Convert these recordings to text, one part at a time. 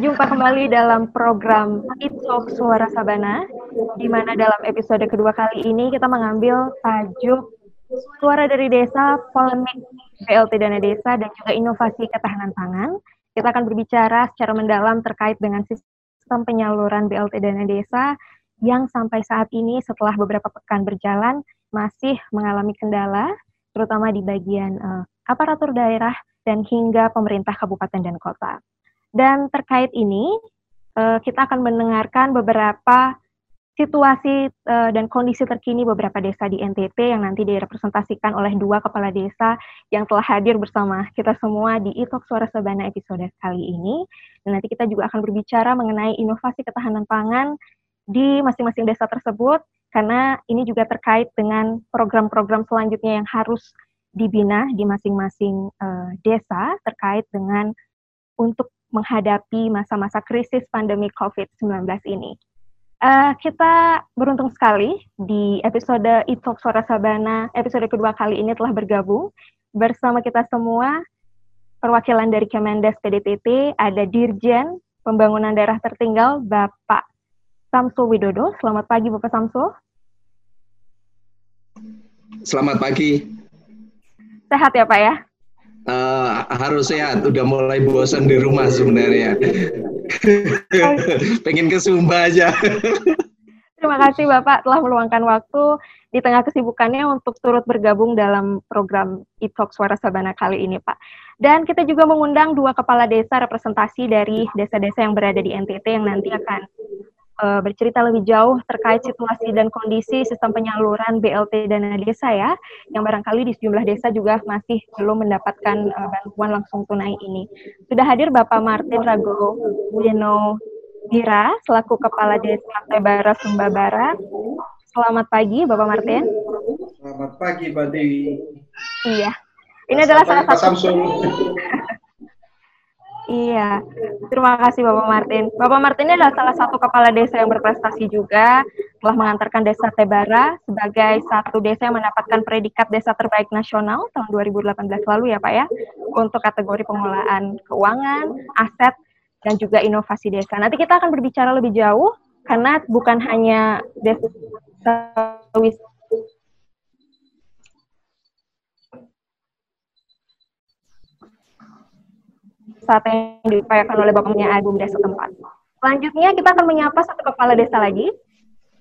berjumpa kembali dalam program Italk Suara Sabana, di mana dalam episode kedua kali ini kita mengambil tajuk Suara dari Desa, Polemik BLT Dana Desa, dan juga Inovasi Ketahanan Pangan. Kita akan berbicara secara mendalam terkait dengan sistem penyaluran BLT Dana Desa yang sampai saat ini setelah beberapa pekan berjalan masih mengalami kendala, terutama di bagian uh, aparatur daerah dan hingga pemerintah kabupaten dan kota. Dan terkait ini, uh, kita akan mendengarkan beberapa situasi uh, dan kondisi terkini beberapa desa di NTT yang nanti direpresentasikan oleh dua kepala desa yang telah hadir bersama kita semua di Itok Suara Sabana episode kali ini. Dan nanti kita juga akan berbicara mengenai inovasi ketahanan pangan di masing-masing desa tersebut, karena ini juga terkait dengan program-program selanjutnya yang harus dibina di masing-masing uh, desa terkait dengan untuk menghadapi masa-masa krisis pandemi COVID-19 ini. Uh, kita beruntung sekali di episode Italk Suara Sabana, episode kedua kali ini telah bergabung bersama kita semua perwakilan dari Kemendes PDTT, ada Dirjen Pembangunan Daerah Tertinggal, Bapak Samsul Widodo. Selamat pagi Bapak Samsul. Selamat pagi. Sehat ya Pak ya? Uh, harus sehat, udah mulai bosan di rumah sebenarnya. Pengen ke Sumba aja. Terima kasih Bapak telah meluangkan waktu di tengah kesibukannya untuk turut bergabung dalam program e-talk Suara Sabana kali ini Pak. Dan kita juga mengundang dua kepala desa representasi dari desa-desa yang berada di NTT yang nanti akan uh, bercerita lebih jauh terkait situasi dan kondisi sistem penyaluran BLT dana desa ya, yang barangkali di sejumlah desa juga masih belum mendapatkan uh, bantuan langsung tunai ini. Sudah hadir Bapak Martin Rago Wino Dira selaku Kepala Desa Tebara Sumba Barat. Selamat pagi Bapak Martin. Selamat pagi Mbak Dewi. Iya. Ini adalah salah satu Iya, terima kasih Bapak Martin. Bapak Martin ini adalah salah satu kepala desa yang berprestasi juga, telah mengantarkan desa Tebara sebagai satu desa yang mendapatkan predikat desa terbaik nasional tahun 2018 lalu ya Pak ya, untuk kategori pengelolaan keuangan, aset, dan juga inovasi desa. Nanti kita akan berbicara lebih jauh, karena bukan hanya desa wisata saat yang diupayakan oleh Bapaknya Agung Desa tempat. Selanjutnya kita akan menyapa satu kepala desa lagi.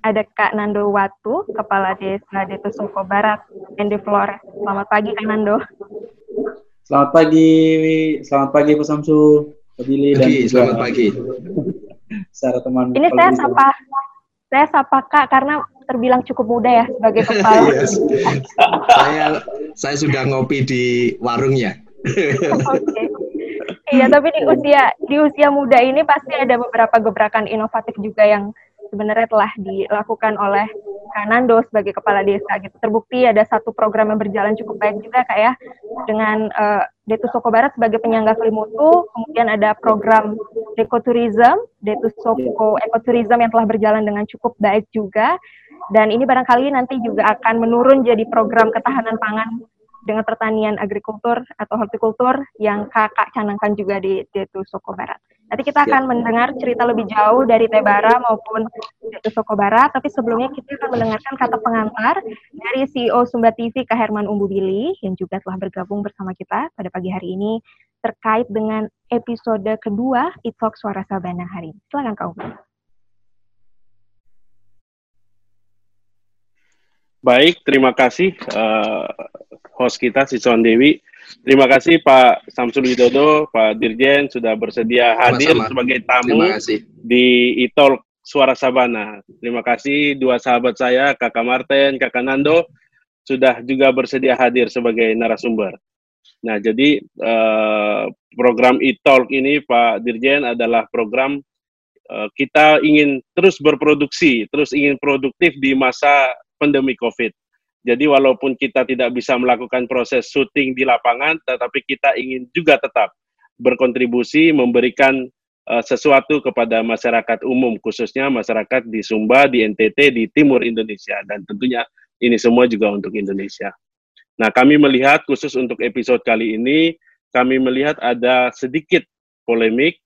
Ada Kak Nando Watu, Kepala Desa Detu Soko Barat, Endi Flores. Selamat pagi Kak Nando. Selamat pagi, selamat pagi Pak Samsu, Billy, dan selamat pagi. Secara teman. Ini saya sapa, saya sapa Kak karena terbilang cukup muda ya sebagai kepala. yes. saya saya sudah ngopi di warungnya. Oke. Iya, tapi di usia di usia muda ini pasti ada beberapa gebrakan inovatif juga yang sebenarnya telah dilakukan oleh Kanando sebagai kepala desa gitu. Terbukti ada satu program yang berjalan cukup baik juga kak ya dengan uh, Detu Soko Barat sebagai penyangga Kelimutu, kemudian ada program Ekoturism, Detu Soko Ekoturism yang telah berjalan dengan cukup baik juga. Dan ini barangkali nanti juga akan menurun jadi program ketahanan pangan dengan pertanian agrikultur atau hortikultur yang kakak canangkan juga di Detu Soko Barat. Nanti kita akan mendengar cerita lebih jauh dari Tebara maupun Detu Soko Barat, tapi sebelumnya kita akan mendengarkan kata pengantar dari CEO Sumba TV Kak Herman Umbubili yang juga telah bergabung bersama kita pada pagi hari ini terkait dengan episode kedua Italk Suara Sabana hari ini. Silakan Kak. Baik, terima kasih uh, host kita si Son Dewi. Terima kasih Pak Samsul Widodo, Pak Dirjen sudah bersedia hadir Sama-sama. sebagai tamu di Itol Suara Sabana. Terima kasih dua sahabat saya, Kakak Martin, Kakak Nando, sudah juga bersedia hadir sebagai narasumber. Nah, jadi uh, program e-talk ini Pak Dirjen adalah program uh, kita ingin terus berproduksi, terus ingin produktif di masa pandemi COVID. Jadi walaupun kita tidak bisa melakukan proses syuting di lapangan, tetapi kita ingin juga tetap berkontribusi memberikan uh, sesuatu kepada masyarakat umum, khususnya masyarakat di Sumba, di NTT, di timur Indonesia, dan tentunya ini semua juga untuk Indonesia. Nah, kami melihat khusus untuk episode kali ini, kami melihat ada sedikit polemik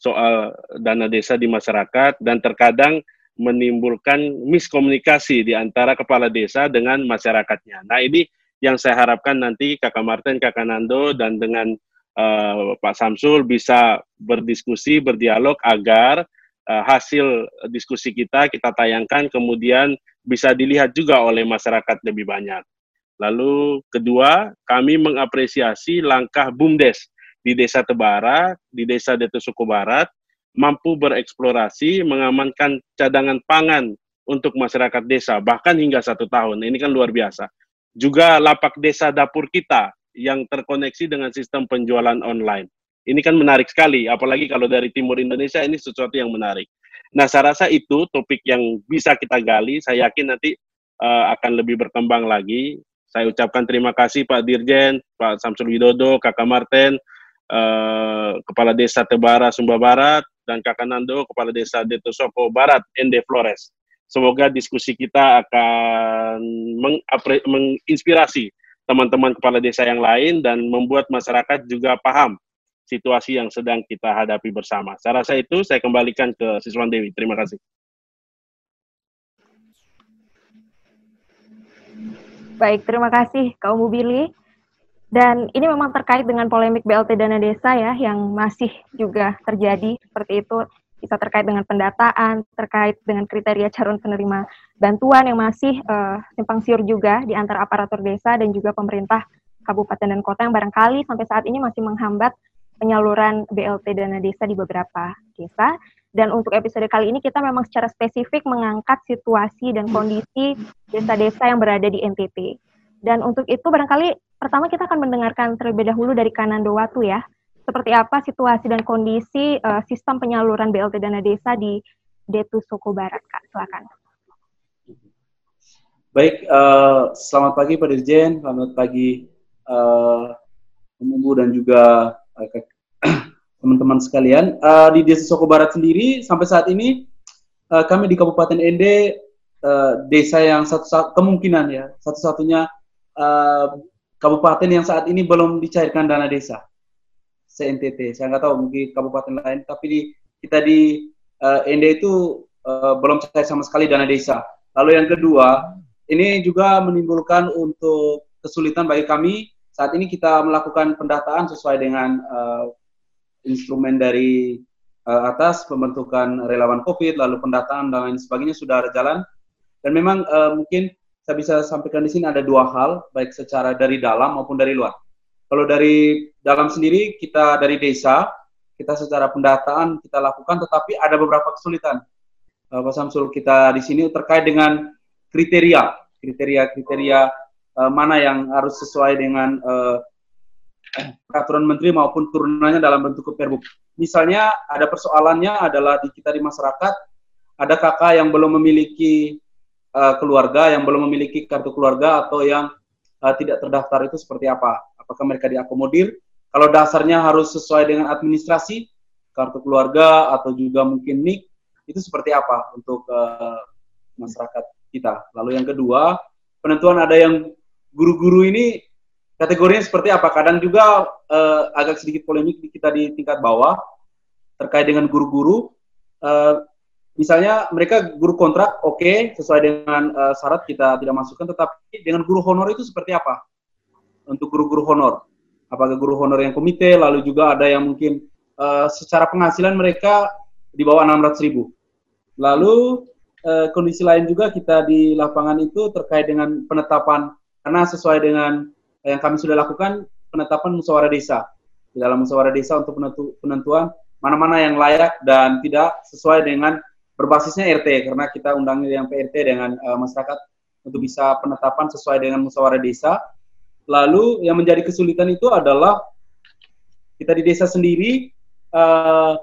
soal dana desa di masyarakat dan terkadang menimbulkan miskomunikasi di antara kepala desa dengan masyarakatnya. Nah ini yang saya harapkan nanti Kakak Martin, Kakak Nando, dan dengan uh, Pak Samsul bisa berdiskusi, berdialog agar uh, hasil diskusi kita kita tayangkan kemudian bisa dilihat juga oleh masyarakat lebih banyak. Lalu kedua, kami mengapresiasi langkah BUMDes di Desa Tebara, di Desa Detusuku Barat, mampu bereksplorasi, mengamankan cadangan pangan untuk masyarakat desa, bahkan hingga satu tahun. Ini kan luar biasa. Juga lapak desa dapur kita yang terkoneksi dengan sistem penjualan online. Ini kan menarik sekali, apalagi kalau dari timur Indonesia ini sesuatu yang menarik. Nah, saya rasa itu topik yang bisa kita gali. Saya yakin nanti uh, akan lebih berkembang lagi. Saya ucapkan terima kasih Pak Dirjen, Pak Samsul Widodo, Kakak Martin, uh, Kepala Desa Tebara, Sumba Barat, dan Kakak Nando, Kepala Desa Detosoko Barat, Ende Flores. Semoga diskusi kita akan menginspirasi teman-teman kepala desa yang lain dan membuat masyarakat juga paham situasi yang sedang kita hadapi bersama. Saya rasa itu saya kembalikan ke Siswan Dewi. Terima kasih. Baik, terima kasih Kak Umu Billy. Dan ini memang terkait dengan polemik BLT dana desa ya yang masih juga terjadi seperti itu bisa terkait dengan pendataan, terkait dengan kriteria calon penerima bantuan yang masih uh, simpang siur juga di antara aparatur desa dan juga pemerintah kabupaten dan kota yang barangkali sampai saat ini masih menghambat penyaluran BLT dana desa di beberapa desa. Dan untuk episode kali ini kita memang secara spesifik mengangkat situasi dan kondisi desa-desa yang berada di NTT. Dan untuk itu barangkali pertama kita akan mendengarkan terlebih dahulu dari Kanando Watu ya. Seperti apa situasi dan kondisi uh, sistem penyaluran BLT dana desa di Detu Soko Barat, Kak. Silakan. Baik, uh, selamat pagi Pak Dirjen, selamat pagi uh, dan juga teman-teman sekalian. Uh, di Desa Soko Barat sendiri sampai saat ini uh, kami di Kabupaten Ende uh, desa yang satu kemungkinan ya satu-satunya uh, kabupaten yang saat ini belum dicairkan dana desa CNTT. Saya nggak tahu mungkin kabupaten lain, tapi di, kita di uh, ND itu uh, belum cair sama sekali dana desa. Lalu yang kedua, ini juga menimbulkan untuk kesulitan bagi kami. Saat ini kita melakukan pendataan sesuai dengan uh, instrumen dari uh, atas pembentukan relawan COVID, lalu pendataan dan lain sebagainya sudah jalan. Dan memang uh, mungkin saya bisa sampaikan di sini ada dua hal, baik secara dari dalam maupun dari luar. Kalau dari dalam sendiri, kita dari desa, kita secara pendataan kita lakukan, tetapi ada beberapa kesulitan. Uh, Pak Samsul, kita di sini terkait dengan kriteria, kriteria-kriteria uh, mana yang harus sesuai dengan uh, peraturan menteri maupun turunannya dalam bentuk perbuk. Misalnya ada persoalannya adalah di kita di masyarakat, ada kakak yang belum memiliki uh, keluarga yang belum memiliki kartu keluarga atau yang uh, tidak terdaftar itu seperti apa? Apakah mereka diakomodir? Kalau dasarnya harus sesuai dengan administrasi, kartu keluarga atau juga mungkin NIK, itu seperti apa untuk uh, masyarakat kita? Lalu yang kedua, penentuan ada yang guru-guru ini kategorinya seperti apa? Kadang juga uh, agak sedikit polemik kita di tingkat bawah terkait dengan guru-guru. Uh, misalnya mereka guru kontrak oke okay, sesuai dengan uh, syarat kita tidak masukkan tetapi dengan guru honor itu seperti apa? Untuk guru-guru honor. Apakah guru honor yang komite lalu juga ada yang mungkin uh, secara penghasilan mereka di bawah 600 ribu. Lalu uh, kondisi lain juga kita di lapangan itu terkait dengan penetapan karena sesuai dengan yang kami sudah lakukan penetapan musyawarah desa. Di dalam musyawarah desa untuk penentuan mana-mana yang layak dan tidak sesuai dengan berbasisnya RT karena kita undang yang PRT dengan uh, masyarakat untuk bisa penetapan sesuai dengan musyawarah desa. Lalu yang menjadi kesulitan itu adalah kita di desa sendiri uh,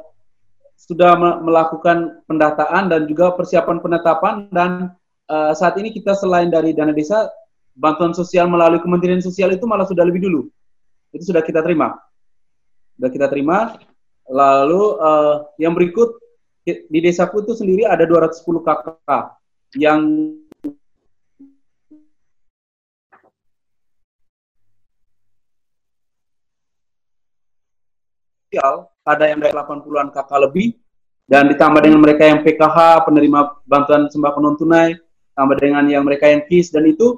sudah melakukan pendataan dan juga persiapan penetapan dan uh, saat ini kita selain dari dana desa bantuan sosial melalui Kementerian Sosial itu malah sudah lebih dulu. Itu sudah kita terima. Sudah kita terima. Lalu uh, yang berikut di desaku itu sendiri ada 210 kakak yang ada yang dari 80-an kakak lebih, dan ditambah dengan mereka yang PKH, penerima bantuan sembako non tunai, tambah dengan yang mereka yang KIS, dan itu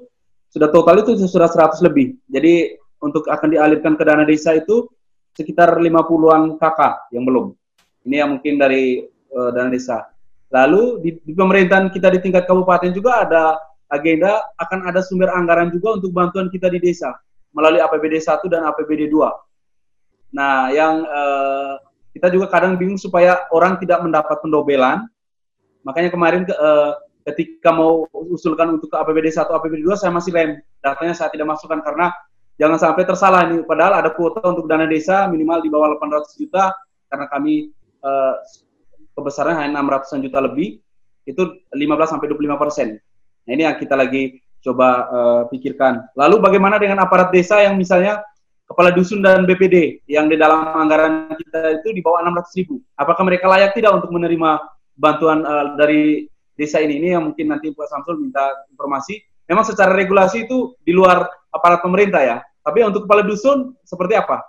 sudah total itu sudah 100 lebih. Jadi untuk akan dialirkan ke dana desa itu sekitar 50-an kakak yang belum. Ini yang mungkin dari uh, dana desa. Lalu di, di pemerintahan kita di tingkat kabupaten juga ada agenda akan ada sumber anggaran juga untuk bantuan kita di desa melalui APBD 1 dan APBD 2. Nah, yang uh, kita juga kadang bingung supaya orang tidak mendapat pendobelan. Makanya kemarin uh, ketika mau usulkan untuk ke APBD 1 APBD 2 saya masih rem. Datanya saya tidak masukkan karena jangan sampai tersalah ini padahal ada kuota untuk dana desa minimal di bawah 800 juta karena kami uh, kebesaran hanya 600 juta lebih itu 15 sampai 25 persen. Nah ini yang kita lagi coba uh, pikirkan. Lalu bagaimana dengan aparat desa yang misalnya kepala dusun dan BPD yang di dalam anggaran kita itu di bawah 600 ribu. Apakah mereka layak tidak untuk menerima bantuan uh, dari desa ini? Ini yang mungkin nanti Pak Samsul minta informasi. Memang secara regulasi itu di luar aparat pemerintah ya. Tapi untuk kepala dusun seperti apa?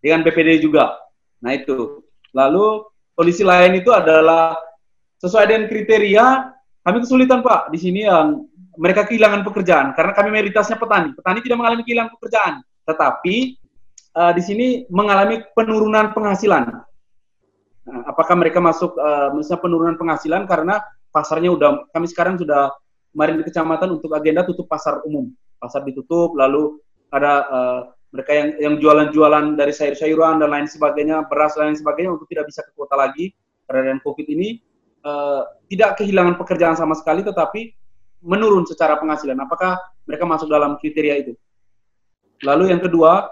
Dengan BPD juga. Nah itu. Lalu kondisi lain itu adalah sesuai dengan kriteria kami kesulitan Pak di sini yang mereka kehilangan pekerjaan karena kami mayoritasnya petani. Petani tidak mengalami kehilangan pekerjaan, tetapi uh, di sini mengalami penurunan penghasilan. Nah, apakah mereka masuk uh, misalnya penurunan penghasilan karena pasarnya udah kami sekarang sudah kemarin di kecamatan untuk agenda tutup pasar umum, pasar ditutup, lalu ada uh, mereka yang yang jualan-jualan dari sayur-sayuran dan lain sebagainya, beras dan lain sebagainya untuk tidak bisa ke kota lagi karena COVID ini uh, tidak kehilangan pekerjaan sama sekali, tetapi menurun secara penghasilan. Apakah mereka masuk dalam kriteria itu? Lalu yang kedua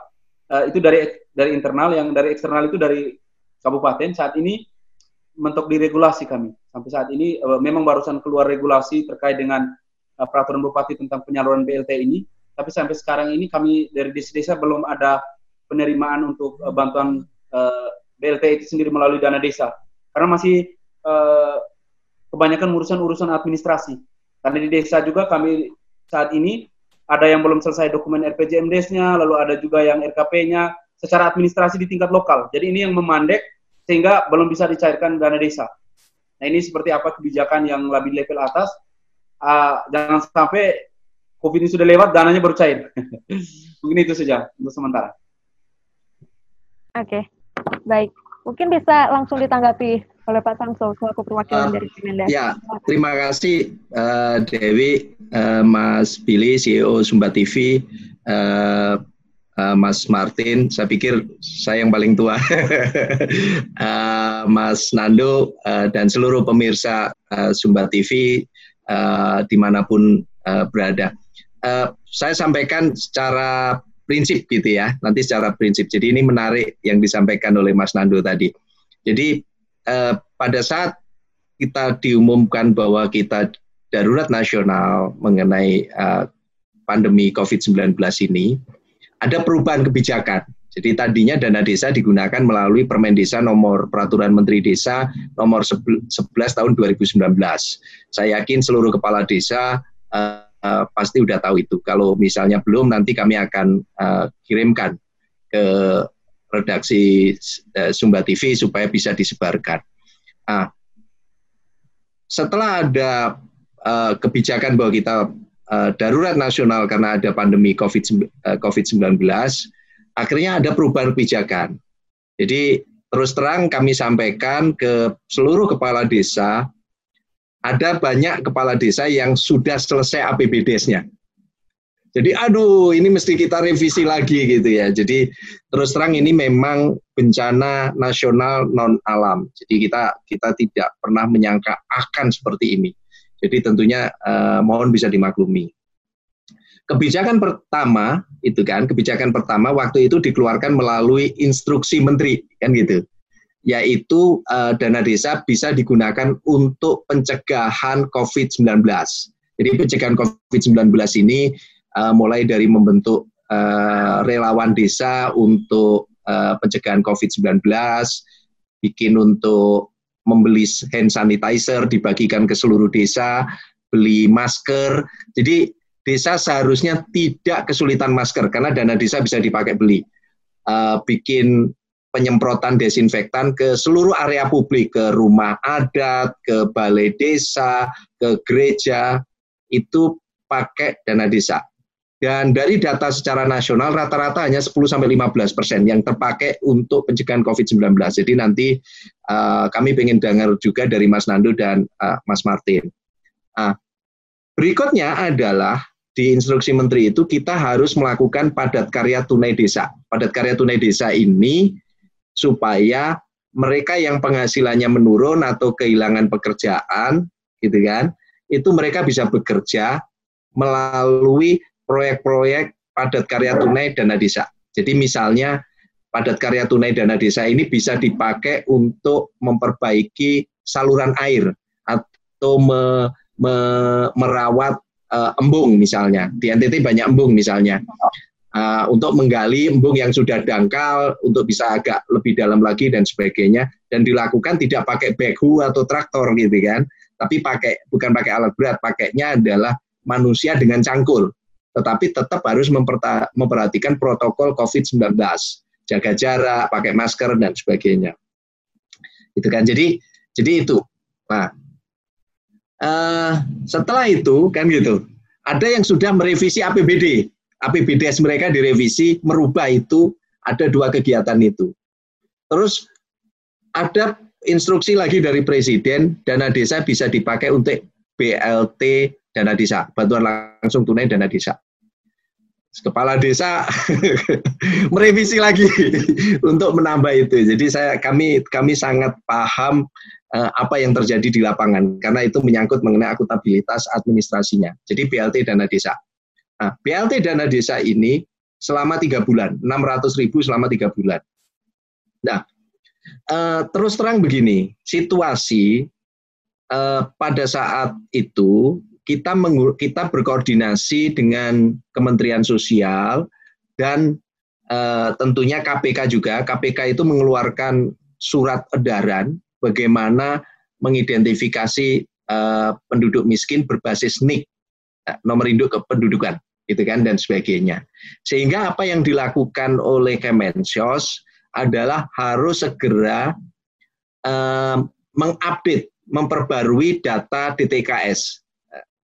uh, itu dari dari internal, yang dari eksternal itu dari kabupaten. Saat ini mentok diregulasi kami. Sampai saat ini uh, memang barusan keluar regulasi terkait dengan uh, peraturan bupati tentang penyaluran BLT ini. Tapi sampai sekarang ini kami dari desa-desa belum ada penerimaan untuk uh, bantuan uh, BLT itu sendiri melalui dana desa. Karena masih uh, kebanyakan urusan-urusan administrasi. Karena di desa juga kami saat ini ada yang belum selesai dokumen RPJMDes-nya, lalu ada juga yang RKP-nya secara administrasi di tingkat lokal. Jadi ini yang memandek sehingga belum bisa dicairkan dana desa. Nah ini seperti apa kebijakan yang lebih level atas. Uh, jangan sampai COVID ini sudah lewat, dananya baru cair. Mungkin itu saja untuk sementara. Oke, okay. baik. Mungkin bisa langsung ditanggapi oleh Pak Samsul selaku perwakilan uh, dari Kemendak. Ya, terima kasih uh, Dewi, uh, Mas Billy, CEO Sumba TV, uh, uh, Mas Martin. Saya pikir saya yang paling tua, uh, Mas Nando uh, dan seluruh pemirsa uh, Sumba TV uh, di mana pun uh, berada. Uh, saya sampaikan secara prinsip gitu ya, nanti secara prinsip. Jadi ini menarik yang disampaikan oleh Mas Nando tadi. Jadi eh, pada saat kita diumumkan bahwa kita darurat nasional mengenai eh, pandemi COVID-19 ini, ada perubahan kebijakan. Jadi tadinya dana desa digunakan melalui Permen Desa nomor Peraturan Menteri Desa nomor 11 tahun 2019. Saya yakin seluruh kepala desa uh, uh, pasti udah tahu itu. Kalau misalnya belum, nanti kami akan uh, kirimkan ke redaksi uh, Sumba TV supaya bisa disebarkan. Nah, setelah ada uh, kebijakan bahwa kita uh, darurat nasional karena ada pandemi COVID, uh, COVID-19, akhirnya ada perubahan kebijakan. Jadi terus terang kami sampaikan ke seluruh kepala desa, ada banyak kepala desa yang sudah selesai APBDes-nya. Jadi aduh ini mesti kita revisi lagi gitu ya. Jadi terus terang ini memang bencana nasional non alam. Jadi kita kita tidak pernah menyangka akan seperti ini. Jadi tentunya uh, mohon bisa dimaklumi. Kebijakan pertama itu kan kebijakan pertama waktu itu dikeluarkan melalui instruksi menteri kan gitu. Yaitu uh, dana desa bisa digunakan untuk pencegahan COVID-19. Jadi pencegahan COVID-19 ini uh, mulai dari membentuk uh, relawan desa untuk uh, pencegahan COVID-19, bikin untuk membeli hand sanitizer dibagikan ke seluruh desa, beli masker. Jadi desa seharusnya tidak kesulitan masker karena dana desa bisa dipakai beli. Uh, bikin penyemprotan desinfektan ke seluruh area publik, ke rumah adat, ke balai desa, ke gereja, itu pakai dana desa. Dan dari data secara nasional rata-rata hanya 10 sampai 15 persen yang terpakai untuk pencegahan COVID-19. Jadi nanti uh, kami ingin dengar juga dari Mas Nando dan uh, Mas Martin. Uh, berikutnya adalah di instruksi menteri itu kita harus melakukan padat karya tunai desa. Padat karya tunai desa ini supaya mereka yang penghasilannya menurun atau kehilangan pekerjaan, gitu kan, itu mereka bisa bekerja melalui proyek-proyek padat karya tunai dana desa. Jadi misalnya padat karya tunai dana desa ini bisa dipakai untuk memperbaiki saluran air atau me, me, merawat uh, embung misalnya. Di NTT banyak embung misalnya. Uh, untuk menggali embung yang sudah dangkal untuk bisa agak lebih dalam lagi dan sebagainya dan dilakukan tidak pakai backhoe atau traktor gitu kan tapi pakai bukan pakai alat berat pakainya adalah manusia dengan cangkul tetapi tetap harus memperhatikan protokol COVID-19, jaga jarak, pakai masker dan sebagainya. Itu kan. Jadi jadi itu. Nah, uh, setelah itu kan gitu. Ada yang sudah merevisi APBD. APBDs mereka direvisi, merubah itu ada dua kegiatan itu. Terus ada instruksi lagi dari presiden dana desa bisa dipakai untuk BLT dana desa, bantuan langsung tunai dana desa kepala desa merevisi lagi untuk menambah itu. Jadi saya kami kami sangat paham uh, apa yang terjadi di lapangan karena itu menyangkut mengenai akuntabilitas administrasinya. Jadi BLT dana desa. Nah, BLT dana desa ini selama tiga bulan, 600 ribu selama tiga bulan. Nah, uh, terus terang begini, situasi uh, pada saat itu kita kita berkoordinasi dengan Kementerian Sosial dan uh, tentunya KPK juga. KPK itu mengeluarkan surat edaran bagaimana mengidentifikasi uh, penduduk miskin berbasis NIK, eh, nomor induk kependudukan, gitu kan dan sebagainya. Sehingga apa yang dilakukan oleh Kemensos adalah harus segera uh, mengupdate, memperbarui data DTKS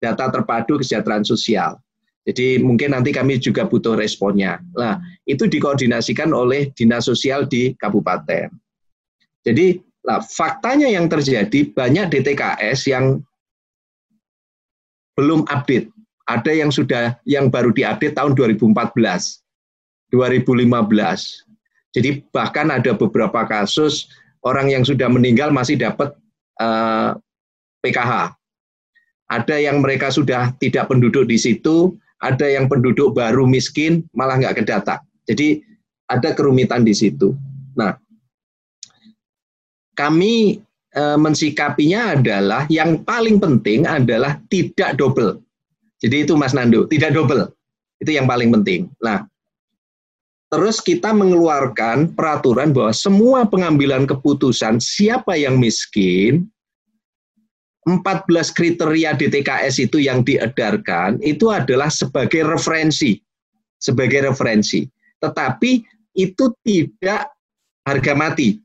data terpadu kesejahteraan sosial. Jadi mungkin nanti kami juga butuh responnya. Nah, itu dikoordinasikan oleh dinas sosial di kabupaten. Jadi, lah, faktanya yang terjadi banyak DTKS yang belum update. Ada yang sudah yang baru diupdate tahun 2014, 2015. Jadi bahkan ada beberapa kasus orang yang sudah meninggal masih dapat eh, PKH ada yang mereka sudah tidak penduduk di situ, ada yang penduduk baru miskin malah nggak kedata. Jadi ada kerumitan di situ. Nah, kami e, mensikapinya adalah yang paling penting adalah tidak double. Jadi itu Mas Nando, tidak double. Itu yang paling penting. Nah, terus kita mengeluarkan peraturan bahwa semua pengambilan keputusan siapa yang miskin 14 kriteria DTKS itu yang diedarkan itu adalah sebagai referensi, sebagai referensi. Tetapi itu tidak harga mati.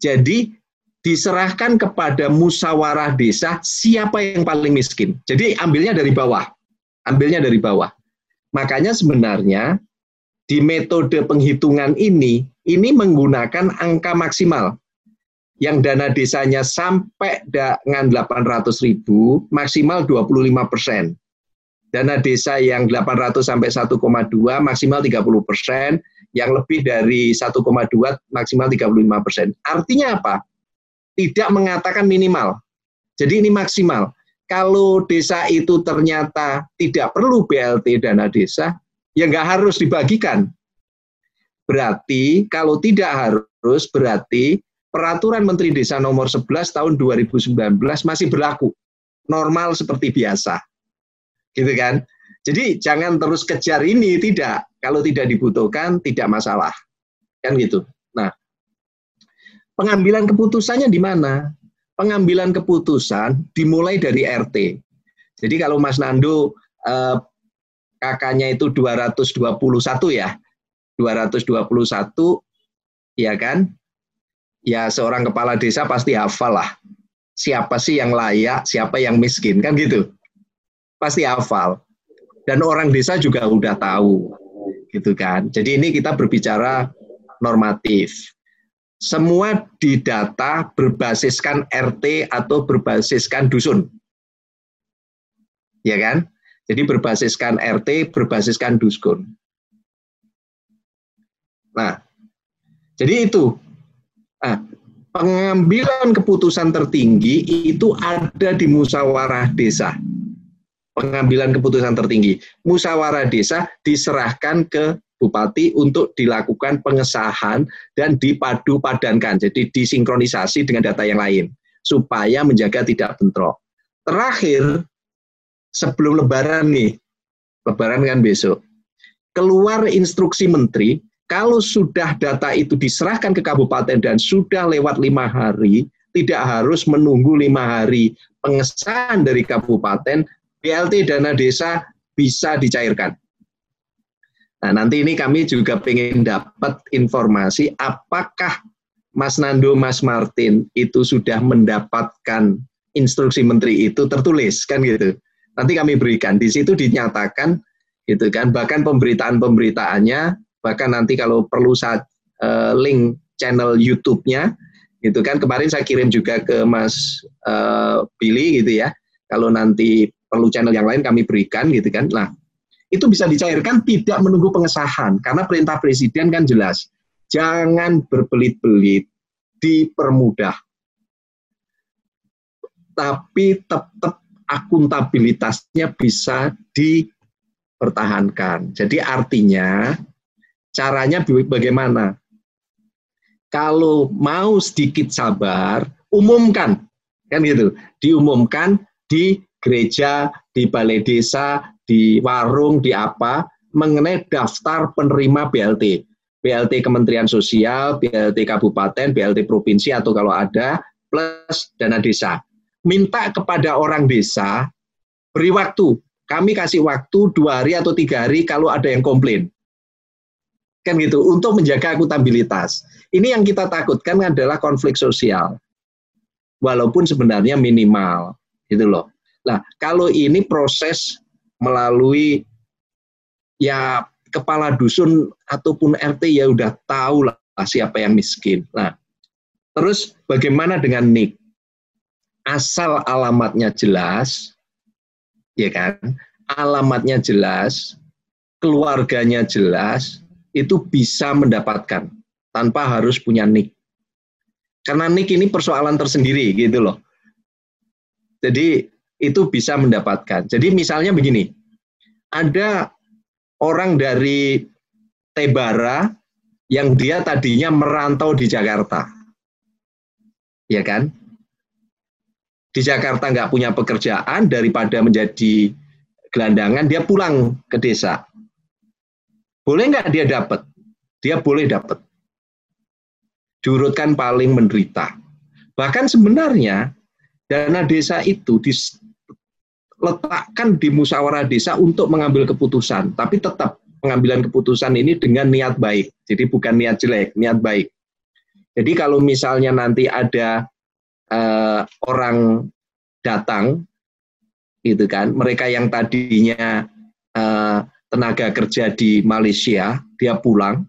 Jadi diserahkan kepada musyawarah desa siapa yang paling miskin. Jadi ambilnya dari bawah. Ambilnya dari bawah. Makanya sebenarnya di metode penghitungan ini ini menggunakan angka maksimal yang dana desanya sampai dengan 800 ribu, maksimal 25 persen. Dana desa yang 800 sampai 1,2 maksimal 30 persen, yang lebih dari 1,2 maksimal 35 persen. Artinya apa? Tidak mengatakan minimal. Jadi ini maksimal. Kalau desa itu ternyata tidak perlu BLT dana desa, ya nggak harus dibagikan. Berarti kalau tidak harus, berarti peraturan Menteri Desa nomor 11 tahun 2019 masih berlaku. Normal seperti biasa. Gitu kan? Jadi jangan terus kejar ini, tidak. Kalau tidak dibutuhkan, tidak masalah. Kan gitu. Pengambilan keputusannya di mana? Pengambilan keputusan dimulai dari RT. Jadi kalau Mas Nando eh, kakaknya itu 221 ya, 221 ya kan? Ya seorang kepala desa pasti hafal lah. Siapa sih yang layak, siapa yang miskin, kan gitu. Pasti hafal. Dan orang desa juga udah tahu, gitu kan. Jadi ini kita berbicara normatif. Semua didata berbasiskan RT atau berbasiskan dusun. Ya kan? Jadi berbasiskan RT, berbasiskan dusun. Nah, jadi itu. Nah, pengambilan keputusan tertinggi itu ada di musyawarah desa. Pengambilan keputusan tertinggi. Musyawarah desa diserahkan ke bupati untuk dilakukan pengesahan dan dipadu padankan. Jadi disinkronisasi dengan data yang lain supaya menjaga tidak bentrok. Terakhir sebelum lebaran nih, lebaran kan besok, keluar instruksi menteri, kalau sudah data itu diserahkan ke kabupaten dan sudah lewat lima hari, tidak harus menunggu lima hari pengesahan dari kabupaten, BLT dana desa bisa dicairkan. Nah, nanti ini kami juga ingin dapat informasi apakah Mas Nando, Mas Martin itu sudah mendapatkan instruksi menteri itu tertulis kan gitu nanti kami berikan. Di situ dinyatakan gitu kan, bahkan pemberitaan-pemberitaannya, bahkan nanti kalau perlu saat uh, link channel YouTube-nya, gitu kan. Kemarin saya kirim juga ke Mas uh, Billy gitu ya. Kalau nanti perlu channel yang lain kami berikan gitu kan. Nah, itu bisa dicairkan tidak menunggu pengesahan karena perintah presiden kan jelas. Jangan berbelit-belit, dipermudah. Tapi tetap akuntabilitasnya bisa dipertahankan. Jadi artinya caranya bagaimana? Kalau mau sedikit sabar, umumkan kan gitu. Diumumkan di gereja, di balai desa, di warung, di apa mengenai daftar penerima BLT. BLT Kementerian Sosial, BLT Kabupaten, BLT Provinsi atau kalau ada plus dana desa minta kepada orang desa beri waktu. Kami kasih waktu dua hari atau tiga hari kalau ada yang komplain. Kan gitu, untuk menjaga akuntabilitas. Ini yang kita takutkan adalah konflik sosial. Walaupun sebenarnya minimal. Gitu loh. Nah, kalau ini proses melalui ya kepala dusun ataupun RT ya udah tahu lah siapa yang miskin. Nah, terus bagaimana dengan NIK? asal alamatnya jelas, ya kan? Alamatnya jelas, keluarganya jelas, itu bisa mendapatkan tanpa harus punya nik. Karena nik ini persoalan tersendiri gitu loh. Jadi itu bisa mendapatkan. Jadi misalnya begini, ada orang dari Tebara yang dia tadinya merantau di Jakarta. Ya kan? di Jakarta nggak punya pekerjaan daripada menjadi gelandangan dia pulang ke desa boleh nggak dia dapat dia boleh dapat diurutkan paling menderita bahkan sebenarnya dana desa itu diletakkan di musyawarah desa untuk mengambil keputusan tapi tetap pengambilan keputusan ini dengan niat baik jadi bukan niat jelek niat baik jadi kalau misalnya nanti ada uh, orang datang, gitu kan, mereka yang tadinya uh, tenaga kerja di Malaysia, dia pulang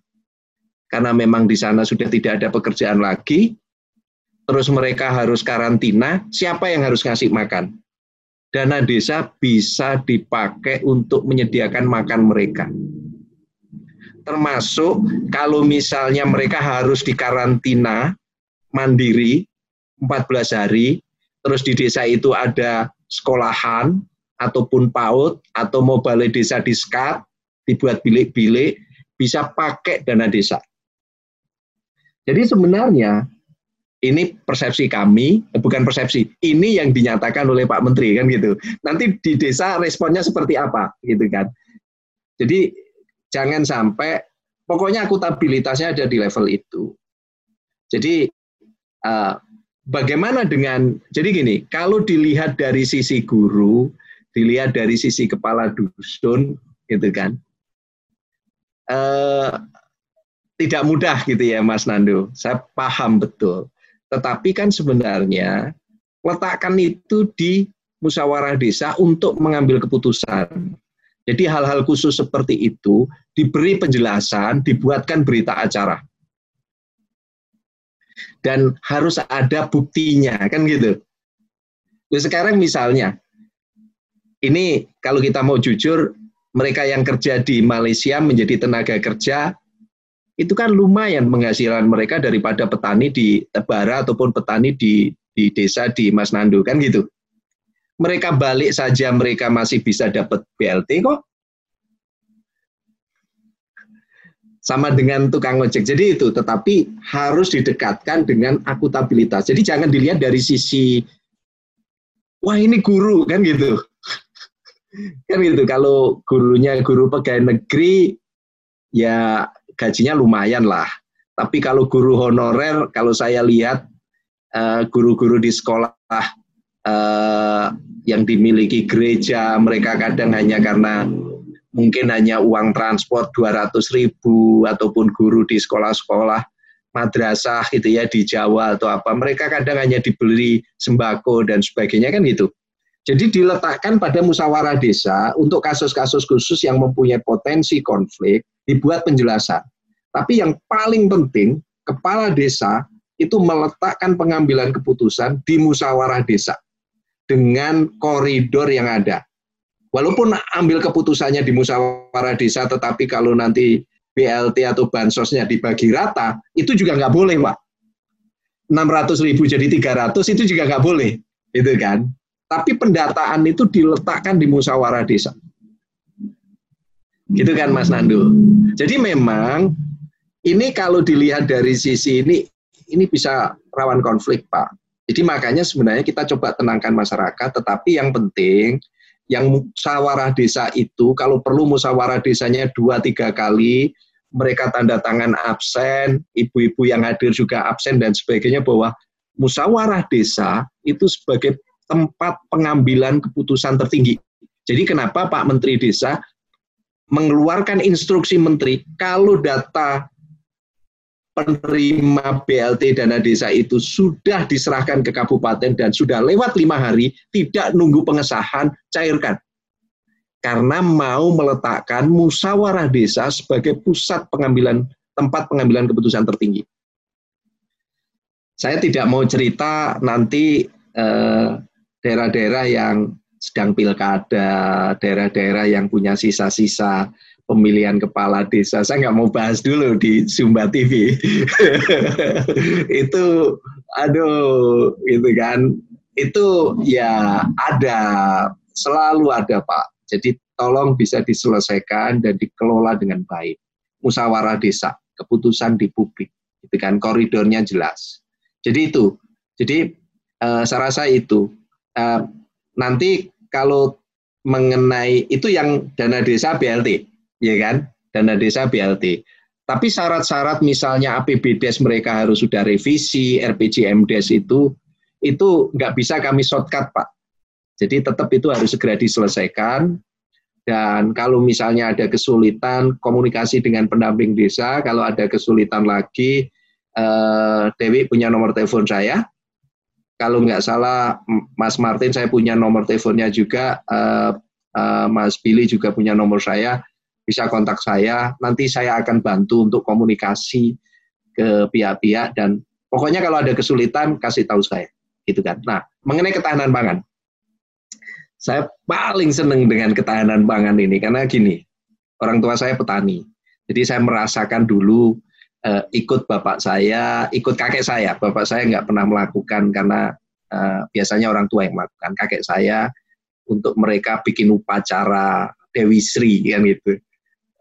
karena memang di sana sudah tidak ada pekerjaan lagi, terus mereka harus karantina, siapa yang harus ngasih makan? Dana desa bisa dipakai untuk menyediakan makan mereka. Termasuk kalau misalnya mereka harus dikarantina mandiri, 14 hari, terus di desa itu ada sekolahan ataupun PAUD atau balai desa diskat, dibuat bilik-bilik, bisa pakai dana desa. Jadi sebenarnya ini persepsi kami, bukan persepsi, ini yang dinyatakan oleh Pak Menteri kan gitu. Nanti di desa responnya seperti apa gitu kan. Jadi jangan sampai, pokoknya akutabilitasnya ada di level itu. Jadi uh, bagaimana dengan jadi gini, kalau dilihat dari sisi guru, dilihat dari sisi kepala dusun, gitu kan, eh, tidak mudah gitu ya Mas Nando. Saya paham betul. Tetapi kan sebenarnya letakkan itu di musyawarah desa untuk mengambil keputusan. Jadi hal-hal khusus seperti itu diberi penjelasan, dibuatkan berita acara. Dan harus ada buktinya, kan gitu. Nah, sekarang misalnya, ini kalau kita mau jujur, mereka yang kerja di Malaysia menjadi tenaga kerja, itu kan lumayan penghasilan mereka daripada petani di Tebara ataupun petani di, di desa di Mas Nando, kan gitu mereka balik saja mereka masih bisa dapat BLT kok. Sama dengan tukang ojek. Jadi itu, tetapi harus didekatkan dengan akutabilitas. Jadi jangan dilihat dari sisi, wah ini guru, kan gitu. kan gitu, kalau gurunya guru pegawai negeri, ya gajinya lumayan lah. Tapi kalau guru honorer, kalau saya lihat eh, guru-guru di sekolah uh, yang dimiliki gereja mereka kadang hanya karena mungkin hanya uang transport 200 ribu ataupun guru di sekolah-sekolah madrasah gitu ya di Jawa atau apa mereka kadang hanya dibeli sembako dan sebagainya kan gitu jadi diletakkan pada musyawarah desa untuk kasus-kasus khusus yang mempunyai potensi konflik dibuat penjelasan tapi yang paling penting kepala desa itu meletakkan pengambilan keputusan di musyawarah desa dengan koridor yang ada. Walaupun ambil keputusannya di musyawarah desa, tetapi kalau nanti BLT atau bansosnya dibagi rata, itu juga nggak boleh, Pak. 600 ribu jadi 300 itu juga nggak boleh, itu kan. Tapi pendataan itu diletakkan di musyawarah desa. Gitu kan Mas Nandu. Jadi memang ini kalau dilihat dari sisi ini, ini bisa rawan konflik Pak. Jadi makanya sebenarnya kita coba tenangkan masyarakat, tetapi yang penting yang musyawarah desa itu kalau perlu musyawarah desanya dua tiga kali mereka tanda tangan absen, ibu-ibu yang hadir juga absen dan sebagainya bahwa musyawarah desa itu sebagai tempat pengambilan keputusan tertinggi. Jadi kenapa Pak Menteri Desa mengeluarkan instruksi menteri kalau data penerima BLT dana desa itu sudah diserahkan ke kabupaten dan sudah lewat lima hari, tidak nunggu pengesahan, cairkan. Karena mau meletakkan musyawarah desa sebagai pusat pengambilan tempat pengambilan keputusan tertinggi. Saya tidak mau cerita nanti eh, daerah-daerah yang sedang pilkada, daerah-daerah yang punya sisa-sisa pemilihan kepala desa. Saya nggak mau bahas dulu di Sumba TV. itu, aduh, itu kan, itu ya ada, selalu ada Pak. Jadi tolong bisa diselesaikan dan dikelola dengan baik. Musyawarah desa, keputusan di publik, itu kan koridornya jelas. Jadi itu, jadi uh, saya rasa itu. Uh, nanti kalau mengenai itu yang dana desa BLT ya kan? Dana desa BLT. Tapi syarat-syarat misalnya APBDes mereka harus sudah revisi, RPJMDes itu itu nggak bisa kami shortcut Pak. Jadi tetap itu harus segera diselesaikan. Dan kalau misalnya ada kesulitan komunikasi dengan pendamping desa, kalau ada kesulitan lagi, eh, Dewi punya nomor telepon saya. Kalau nggak salah, Mas Martin saya punya nomor teleponnya juga, eh, eh, Mas Billy juga punya nomor saya bisa kontak saya. Nanti saya akan bantu untuk komunikasi ke pihak-pihak dan pokoknya kalau ada kesulitan kasih tahu saya, gitu kan. Nah, mengenai ketahanan pangan, saya paling seneng dengan ketahanan pangan ini karena gini, orang tua saya petani, jadi saya merasakan dulu eh, ikut bapak saya, ikut kakek saya. Bapak saya nggak pernah melakukan karena eh, biasanya orang tua yang melakukan. Kakek saya untuk mereka bikin upacara Dewi Sri kan gitu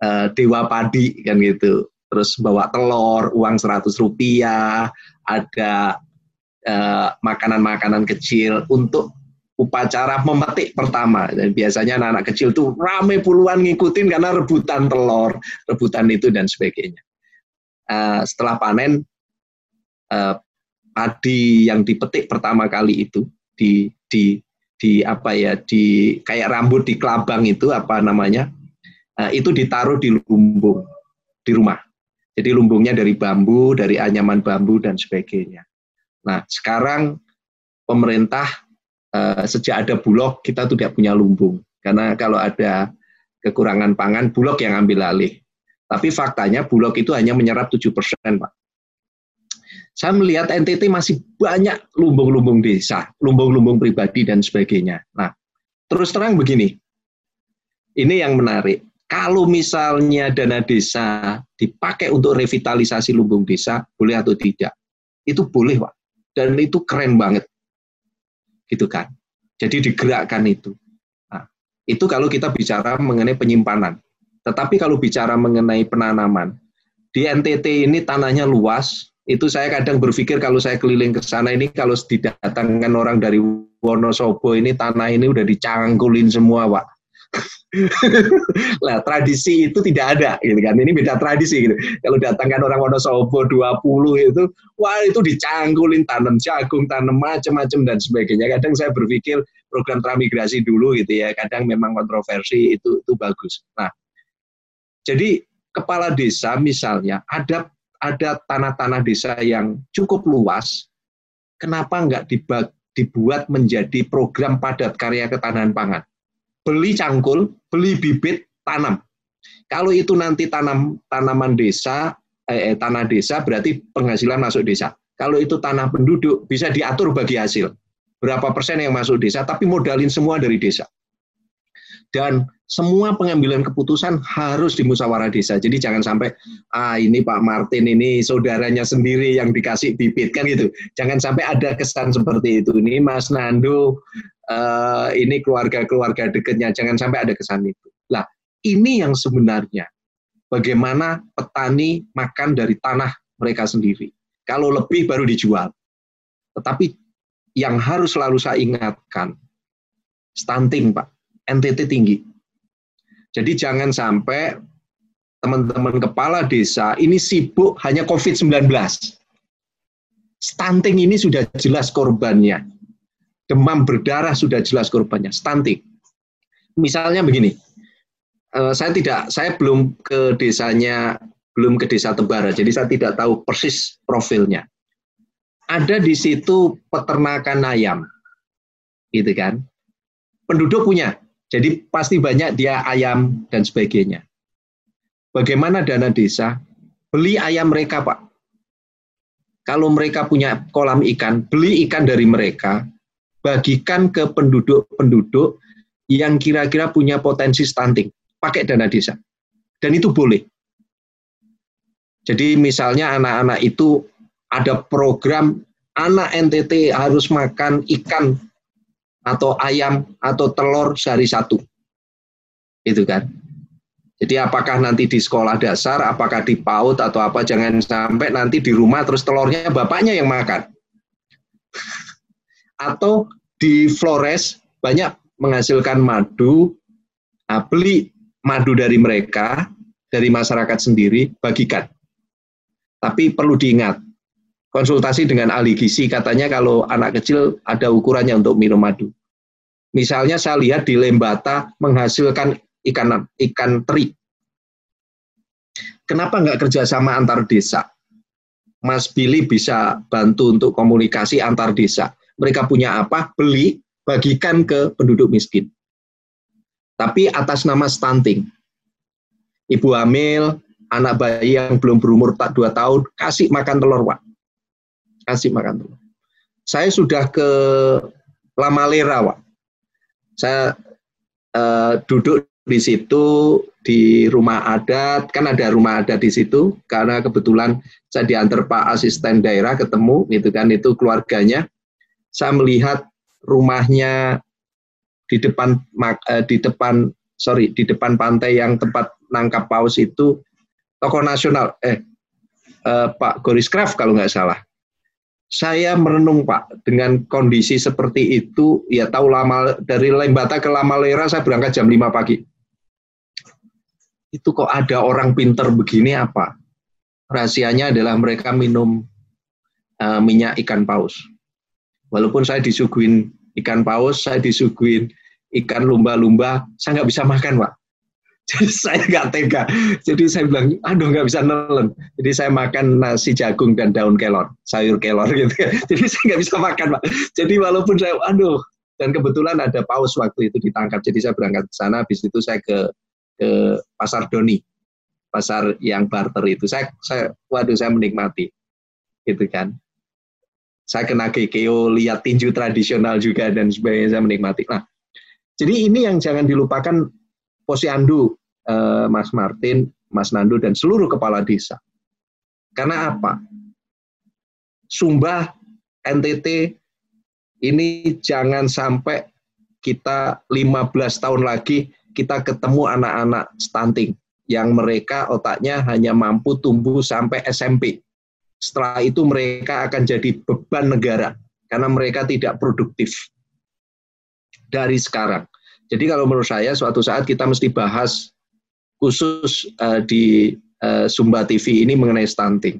uh, dewa padi kan gitu. Terus bawa telur uang 100 rupiah ada uh, makanan-makanan kecil untuk upacara memetik pertama. Dan biasanya anak-anak kecil tuh rame puluhan ngikutin karena rebutan telur rebutan itu dan sebagainya. Uh, setelah panen uh, padi yang dipetik pertama kali itu di di di apa ya di kayak rambut di kelabang itu apa namanya uh, itu ditaruh di lumbung di rumah. Jadi lumbungnya dari bambu, dari anyaman bambu dan sebagainya. Nah, sekarang pemerintah eh, sejak ada bulog kita tidak punya lumbung karena kalau ada kekurangan pangan bulog yang ambil alih. Tapi faktanya bulog itu hanya menyerap 7 persen, Pak. Saya melihat NTT masih banyak lumbung-lumbung desa, lumbung-lumbung pribadi dan sebagainya. Nah, terus terang begini, ini yang menarik. Kalau misalnya dana desa dipakai untuk revitalisasi lumbung desa, boleh atau tidak? Itu boleh, Pak. Dan itu keren banget. Gitu kan. Jadi digerakkan itu. Nah, itu kalau kita bicara mengenai penyimpanan. Tetapi kalau bicara mengenai penanaman, di NTT ini tanahnya luas, itu saya kadang berpikir kalau saya keliling ke sana ini kalau didatangkan orang dari Wonosobo ini tanah ini udah dicangkulin semua, Pak lah tradisi itu tidak ada gitu kan. Ini beda tradisi gitu. Kalau datangkan orang Wonosobo 20 itu wah itu dicangkulin tanam jagung, tanam macam-macam dan sebagainya. Kadang saya berpikir program transmigrasi dulu gitu ya. Kadang memang kontroversi itu itu bagus. Nah, jadi kepala desa misalnya ada ada tanah-tanah desa yang cukup luas, kenapa enggak dibuat menjadi program padat karya ketahanan pangan? Beli cangkul, beli bibit, tanam. Kalau itu nanti tanam tanaman desa, eh, eh, tanah desa berarti penghasilan masuk desa. Kalau itu tanah penduduk bisa diatur bagi hasil. Berapa persen yang masuk desa, tapi modalin semua dari desa. Dan semua pengambilan keputusan harus di musyawarah desa. Jadi jangan sampai ah ini Pak Martin ini saudaranya sendiri yang dikasih bibit kan gitu. Jangan sampai ada kesan seperti itu. Ini Mas Nando uh, ini keluarga-keluarga dekatnya, jangan sampai ada kesan itu. Lah, ini yang sebenarnya bagaimana petani makan dari tanah mereka sendiri. Kalau lebih baru dijual. Tetapi yang harus selalu saya ingatkan, stunting Pak, NTT tinggi. Jadi jangan sampai teman-teman kepala desa ini sibuk hanya COVID-19. Stunting ini sudah jelas korbannya demam berdarah sudah jelas korbannya, stunting. Misalnya begini, eh, saya tidak, saya belum ke desanya, belum ke desa Tembara, jadi saya tidak tahu persis profilnya. Ada di situ peternakan ayam, gitu kan? Penduduk punya, jadi pasti banyak dia ayam dan sebagainya. Bagaimana dana desa? Beli ayam mereka, Pak. Kalau mereka punya kolam ikan, beli ikan dari mereka, bagikan ke penduduk-penduduk yang kira-kira punya potensi stunting, pakai dana desa. Dan itu boleh. Jadi misalnya anak-anak itu ada program anak NTT harus makan ikan atau ayam atau telur sehari satu. Itu kan. Jadi apakah nanti di sekolah dasar, apakah di PAUD atau apa, jangan sampai nanti di rumah terus telurnya bapaknya yang makan atau di Flores banyak menghasilkan madu, beli madu dari mereka, dari masyarakat sendiri, bagikan. Tapi perlu diingat, konsultasi dengan ahli gizi katanya kalau anak kecil ada ukurannya untuk minum madu. Misalnya saya lihat di Lembata menghasilkan ikan ikan teri. Kenapa nggak kerjasama antar desa? Mas Billy bisa bantu untuk komunikasi antar desa mereka punya apa, beli, bagikan ke penduduk miskin. Tapi atas nama stunting. Ibu hamil, anak bayi yang belum berumur 2 tahun, kasih makan telur, Pak. Kasih makan telur. Saya sudah ke Lamalera, Pak. Saya uh, duduk di situ di rumah adat, kan ada rumah adat di situ, karena kebetulan saya diantar Pak Asisten Daerah ketemu, gitu kan, itu keluarganya saya melihat rumahnya di depan eh, di depan sorry di depan pantai yang tempat nangkap paus itu tokoh nasional eh, eh Pak Goris Kraft kalau nggak salah. Saya merenung Pak dengan kondisi seperti itu ya tahu lama dari Lembata ke Lamalera saya berangkat jam 5 pagi. Itu kok ada orang pinter begini apa? Rahasianya adalah mereka minum uh, minyak ikan paus Walaupun saya disuguhin ikan paus, saya disuguhin ikan lumba-lumba, saya nggak bisa makan, Pak. Jadi saya nggak tega. Jadi saya bilang, aduh nggak bisa nelen. Jadi saya makan nasi jagung dan daun kelor, sayur kelor gitu. Jadi saya nggak bisa makan, Pak. Jadi walaupun saya, aduh, dan kebetulan ada paus waktu itu ditangkap. Jadi saya berangkat ke sana, habis itu saya ke ke pasar Doni, pasar yang barter itu. Saya, saya, waduh, saya menikmati, gitu kan. Saya kena kekeo, lihat tinju tradisional juga dan sebagainya, saya menikmati. Nah, jadi ini yang jangan dilupakan Posyandu eh, Mas Martin, Mas Nando, dan seluruh kepala desa. Karena apa? Sumba, NTT, ini jangan sampai kita 15 tahun lagi kita ketemu anak-anak stunting yang mereka otaknya hanya mampu tumbuh sampai SMP. Setelah itu mereka akan jadi beban negara karena mereka tidak produktif dari sekarang. Jadi kalau menurut saya suatu saat kita mesti bahas khusus uh, di uh, Sumba TV ini mengenai stunting.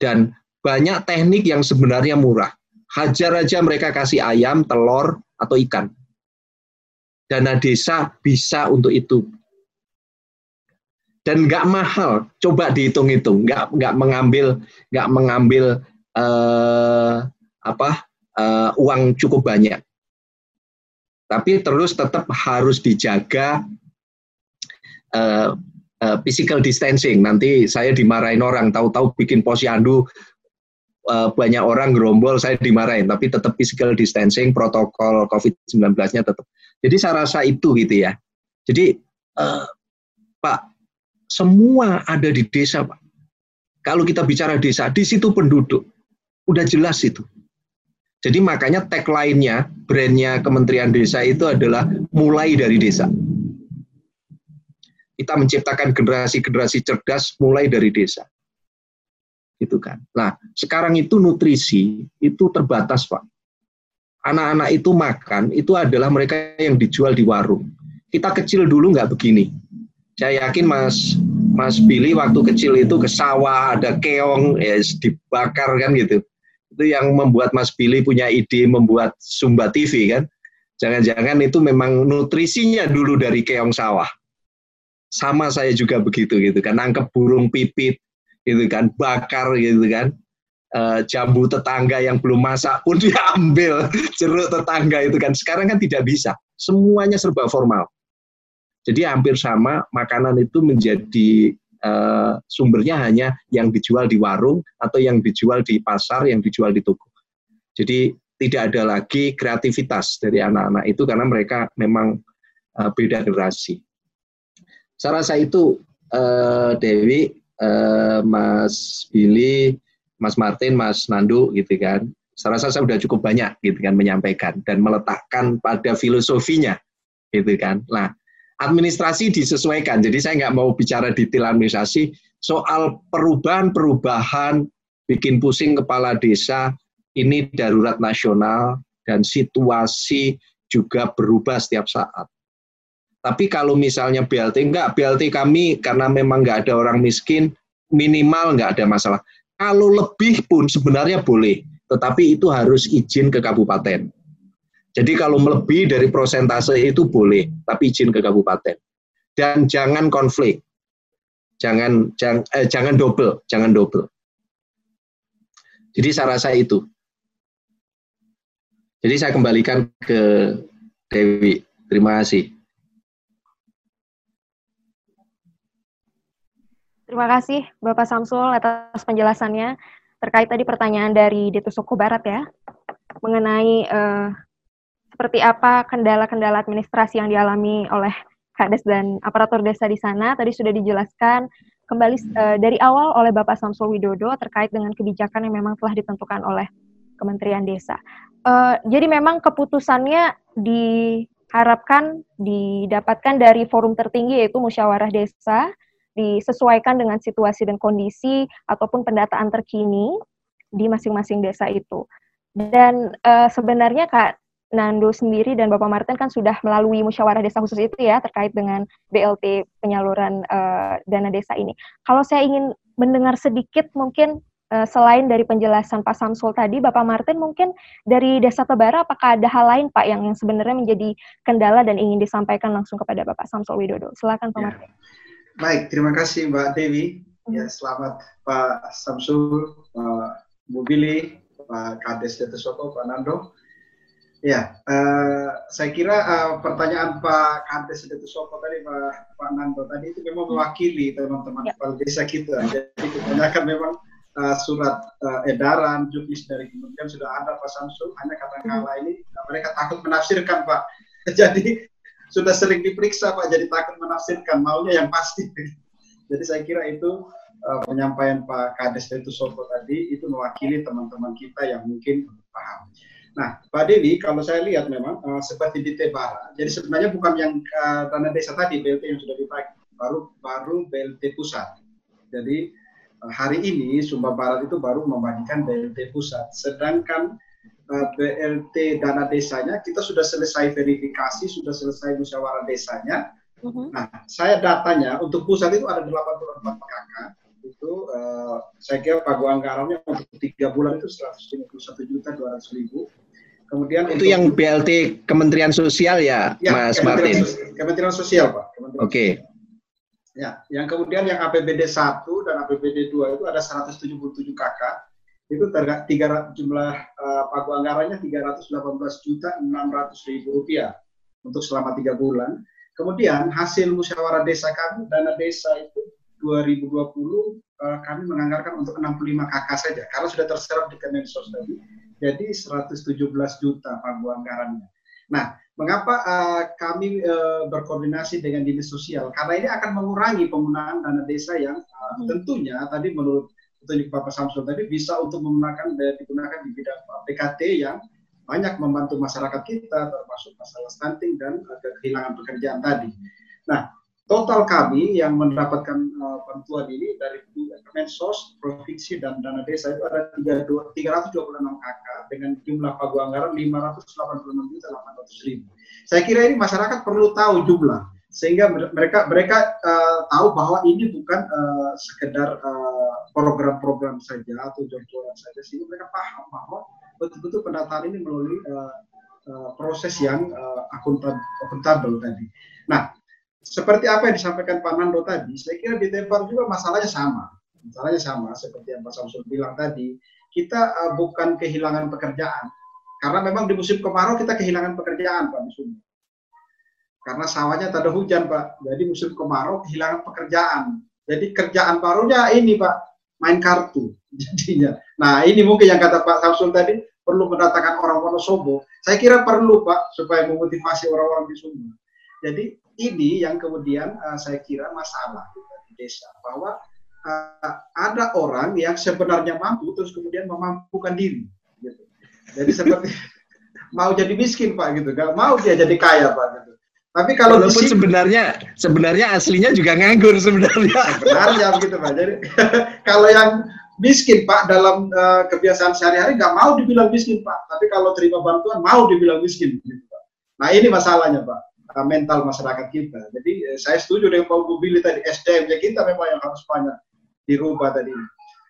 Dan banyak teknik yang sebenarnya murah. Hajar aja mereka kasih ayam, telur, atau ikan. Dana desa bisa untuk itu. Dan nggak mahal, coba dihitung-hitung, nggak nggak mengambil nggak mengambil uh, apa uh, uang cukup banyak. Tapi terus tetap harus dijaga uh, uh, physical distancing. Nanti saya dimarahin orang, tahu-tahu bikin posyandu uh, banyak orang gerombol, saya dimarahin. Tapi tetap physical distancing, protokol COVID-19-nya tetap. Jadi saya rasa itu gitu ya. Jadi uh, Pak, semua ada di desa Pak. Kalau kita bicara desa, di situ penduduk. Udah jelas itu. Jadi makanya tagline-nya, brandnya Kementerian Desa itu adalah mulai dari desa kita menciptakan generasi-generasi cerdas mulai dari desa. Gitu kan. Nah, sekarang itu nutrisi itu terbatas, Pak. Anak-anak itu makan itu adalah mereka yang dijual di warung. Kita kecil dulu nggak begini. Saya yakin Mas Mas Billy waktu kecil itu ke sawah ada keong ya dibakar kan gitu. Itu yang membuat Mas Billy punya ide membuat Sumba TV kan. Jangan-jangan itu memang nutrisinya dulu dari keong sawah sama saya juga begitu gitu kan. Nangkep burung pipit gitu kan. Bakar gitu kan. E, jambu tetangga yang belum masak pun diambil jeruk tetangga itu kan. Sekarang kan tidak bisa. Semuanya serba formal. Jadi hampir sama makanan itu menjadi e, sumbernya hanya yang dijual di warung atau yang dijual di pasar yang dijual di toko. Jadi tidak ada lagi kreativitas dari anak-anak itu karena mereka memang e, beda generasi saya rasa itu uh, Dewi, uh, Mas Billy, Mas Martin, Mas Nandu gitu kan. Saya rasa saya sudah cukup banyak gitu kan menyampaikan dan meletakkan pada filosofinya gitu kan. Nah, administrasi disesuaikan. Jadi saya nggak mau bicara detail administrasi soal perubahan-perubahan bikin pusing kepala desa ini darurat nasional dan situasi juga berubah setiap saat. Tapi kalau misalnya BLT enggak, BLT kami karena memang enggak ada orang miskin, minimal enggak ada masalah. Kalau lebih pun sebenarnya boleh, tetapi itu harus izin ke kabupaten. Jadi kalau lebih dari prosentase itu boleh, tapi izin ke kabupaten. Dan jangan konflik. Jangan jangan eh, jangan double, jangan double. Jadi saya rasa itu. Jadi saya kembalikan ke Dewi. Terima kasih. Terima kasih Bapak Samsul atas penjelasannya terkait tadi pertanyaan dari Detu Suku Barat ya mengenai uh, seperti apa kendala-kendala administrasi yang dialami oleh Kades dan aparatur desa di sana. Tadi sudah dijelaskan kembali uh, dari awal oleh Bapak Samsul Widodo terkait dengan kebijakan yang memang telah ditentukan oleh Kementerian Desa. Uh, jadi memang keputusannya diharapkan didapatkan dari forum tertinggi yaitu musyawarah desa disesuaikan dengan situasi dan kondisi ataupun pendataan terkini di masing-masing desa itu. Dan uh, sebenarnya Kak Nando sendiri dan Bapak Martin kan sudah melalui musyawarah desa khusus itu ya terkait dengan BLT penyaluran uh, dana desa ini. Kalau saya ingin mendengar sedikit mungkin uh, selain dari penjelasan Pak Samsul tadi, Bapak Martin mungkin dari Desa Tebara apakah ada hal lain Pak yang, yang sebenarnya menjadi kendala dan ingin disampaikan langsung kepada Bapak Samsul Widodo? Silakan Pak ya. Martin. Baik, terima kasih Mbak Dewi. Ya, hmm. selamat Pak Samsul, Pak Bu Billy, Pak Kades Soko, Pak Nando. Ya, uh, saya kira uh, pertanyaan Pak Kades Soko tadi, Pak, Pak Nando tadi itu memang mewakili teman-teman ya. kepala desa kita. Jadi kebanyakan memang uh, surat uh, edaran, jukis dari kemudian sudah ada Pak Samsul, hanya kata-kata ini mereka takut menafsirkan Pak. Jadi sudah sering diperiksa Pak, jadi takut menafsirkan, maunya yang pasti. Jadi saya kira itu uh, penyampaian Pak Kades Soko tadi itu mewakili teman-teman kita yang mungkin paham. Nah, Pak Dewi, kalau saya lihat memang uh, seperti di Tebara, jadi sebenarnya bukan yang uh, dana desa tadi BLT yang sudah dibagi, baru baru BLT pusat. Jadi uh, hari ini Sumba Barat itu baru membagikan BLT pusat, sedangkan BLT dana desanya kita sudah selesai verifikasi, sudah selesai musyawarah desanya. Uh -huh. Nah, saya datanya untuk pusat itu ada 84 PKK, itu uh, saya kira pagu anggarannya untuk tiga bulan itu 151 juta 200 ribu. Kemudian itu yang BLT Kementerian Sosial ya, ya Mas Kementerian Martin. Sosial, Kementerian Sosial Pak. Oke. Okay. Ya, yang kemudian yang APBD 1 dan APBD 2 itu ada 177 KK. Itu terga, tiga, jumlah uh, pagu anggarannya 318 juta 600 ribu rupiah untuk selama tiga bulan. Kemudian hasil musyawarah desa kami dana desa itu 2020 uh, eh, kami menganggarkan untuk 65 KK saja karena sudah terserap di Kemensos tadi. Jadi 117 juta pagu anggarannya. Nah, mengapa uh, kami uh, berkoordinasi dengan dinas sosial? Karena ini akan mengurangi penggunaan dana desa yang uh, tentunya tadi menurut petunjuk Bapak Samsul tadi bisa untuk menggunakan digunakan di bidang PKT yang banyak membantu masyarakat kita termasuk masalah stunting dan uh, kehilangan pekerjaan tadi. Nah, Total kami yang mendapatkan uh, bantuan ini dari Kemensos, Provinsi, dan Dana Desa itu ada 326 KK dengan jumlah pagu anggaran 586 juta 800 ribu. Saya kira ini masyarakat perlu tahu jumlah sehingga mereka mereka uh, tahu bahwa ini bukan uh, sekedar program-program uh, saja atau jor-joran saja sehingga mereka paham bahwa betul-betul pendataan ini melalui uh, uh, proses yang uh, akuntabel tadi. Nah, seperti apa yang disampaikan Pak Nando tadi, saya kira di Tempar juga masalahnya sama. Masalahnya sama seperti yang Pak Samsul bilang tadi. Kita uh, bukan kehilangan pekerjaan. Karena memang di musim kemarau kita kehilangan pekerjaan Pak di sini. Karena sawahnya tak ada hujan Pak. Jadi musim kemarau kehilangan pekerjaan. Jadi kerjaan barunya ini Pak, main kartu jadinya. Nah ini mungkin yang kata Pak Samsul tadi, perlu mendatangkan orang Wonosobo. Saya kira perlu Pak, supaya memotivasi orang-orang di sini. Jadi ini yang kemudian uh, saya kira masalah di desa bahwa uh, ada orang yang sebenarnya mampu terus kemudian memampukan diri gitu. jadi seperti mau jadi miskin pak gitu gak mau dia jadi kaya pak gitu tapi kalau Walaupun sebenarnya sebenarnya aslinya juga nganggur sebenarnya sebenarnya begitu pak jadi kalau yang miskin pak dalam uh, kebiasaan sehari-hari nggak mau dibilang miskin pak tapi kalau terima bantuan mau dibilang miskin gitu pak nah ini masalahnya pak uh, mental masyarakat kita. Jadi eh, saya setuju dengan Pak Bubili tadi SDM-nya kita memang yang harus banyak dirubah tadi.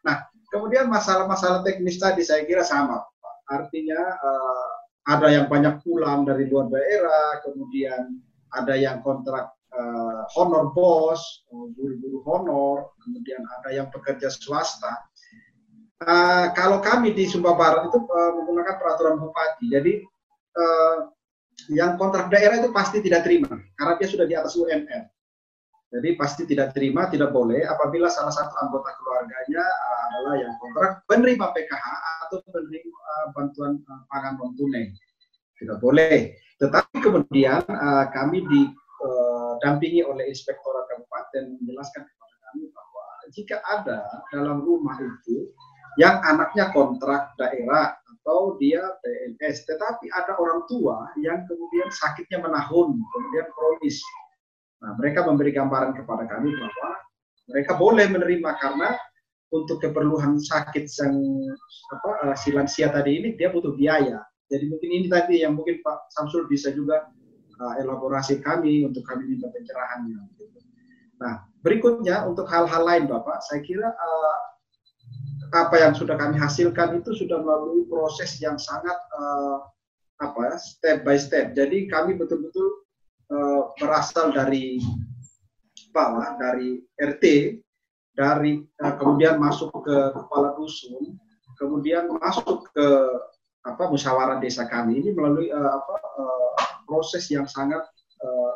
Nah, kemudian masalah-masalah teknis tadi saya kira sama. Artinya uh, ada yang banyak pulang dari luar daerah, kemudian ada yang kontrak uh, honor bos, guru-guru honor, kemudian ada yang pekerja swasta. Uh, kalau kami di Sumba Barat itu uh, menggunakan peraturan bupati, jadi uh, yang kontrak daerah itu pasti tidak terima karena dia sudah di atas UMR. Jadi pasti tidak terima, tidak boleh apabila salah satu anggota keluarganya adalah yang kontrak penerima PKH atau penerima bantuan pangan non tunai. Tidak boleh. Tetapi kemudian uh, kami didampingi uh, oleh inspektorat kabupaten menjelaskan kepada kami bahwa jika ada dalam rumah itu yang anaknya kontrak daerah atau dia PNS. Tetapi ada orang tua yang kemudian sakitnya menahun, kemudian kronis. Nah, mereka memberi gambaran kepada kami bahwa mereka boleh menerima karena untuk keperluan sakit yang apa uh, si lansia tadi ini dia butuh biaya. Jadi mungkin ini tadi yang mungkin Pak Samsul bisa juga uh, elaborasi kami untuk kami minta pencerahannya. Nah, berikutnya untuk hal-hal lain Bapak, saya kira uh, apa yang sudah kami hasilkan itu sudah melalui proses yang sangat uh, apa step by step. Jadi kami betul-betul uh, berasal dari bawah, dari RT, dari uh, kemudian masuk ke kepala dusun, kemudian masuk ke apa musyawarah desa kami ini melalui uh, apa uh, proses yang sangat uh,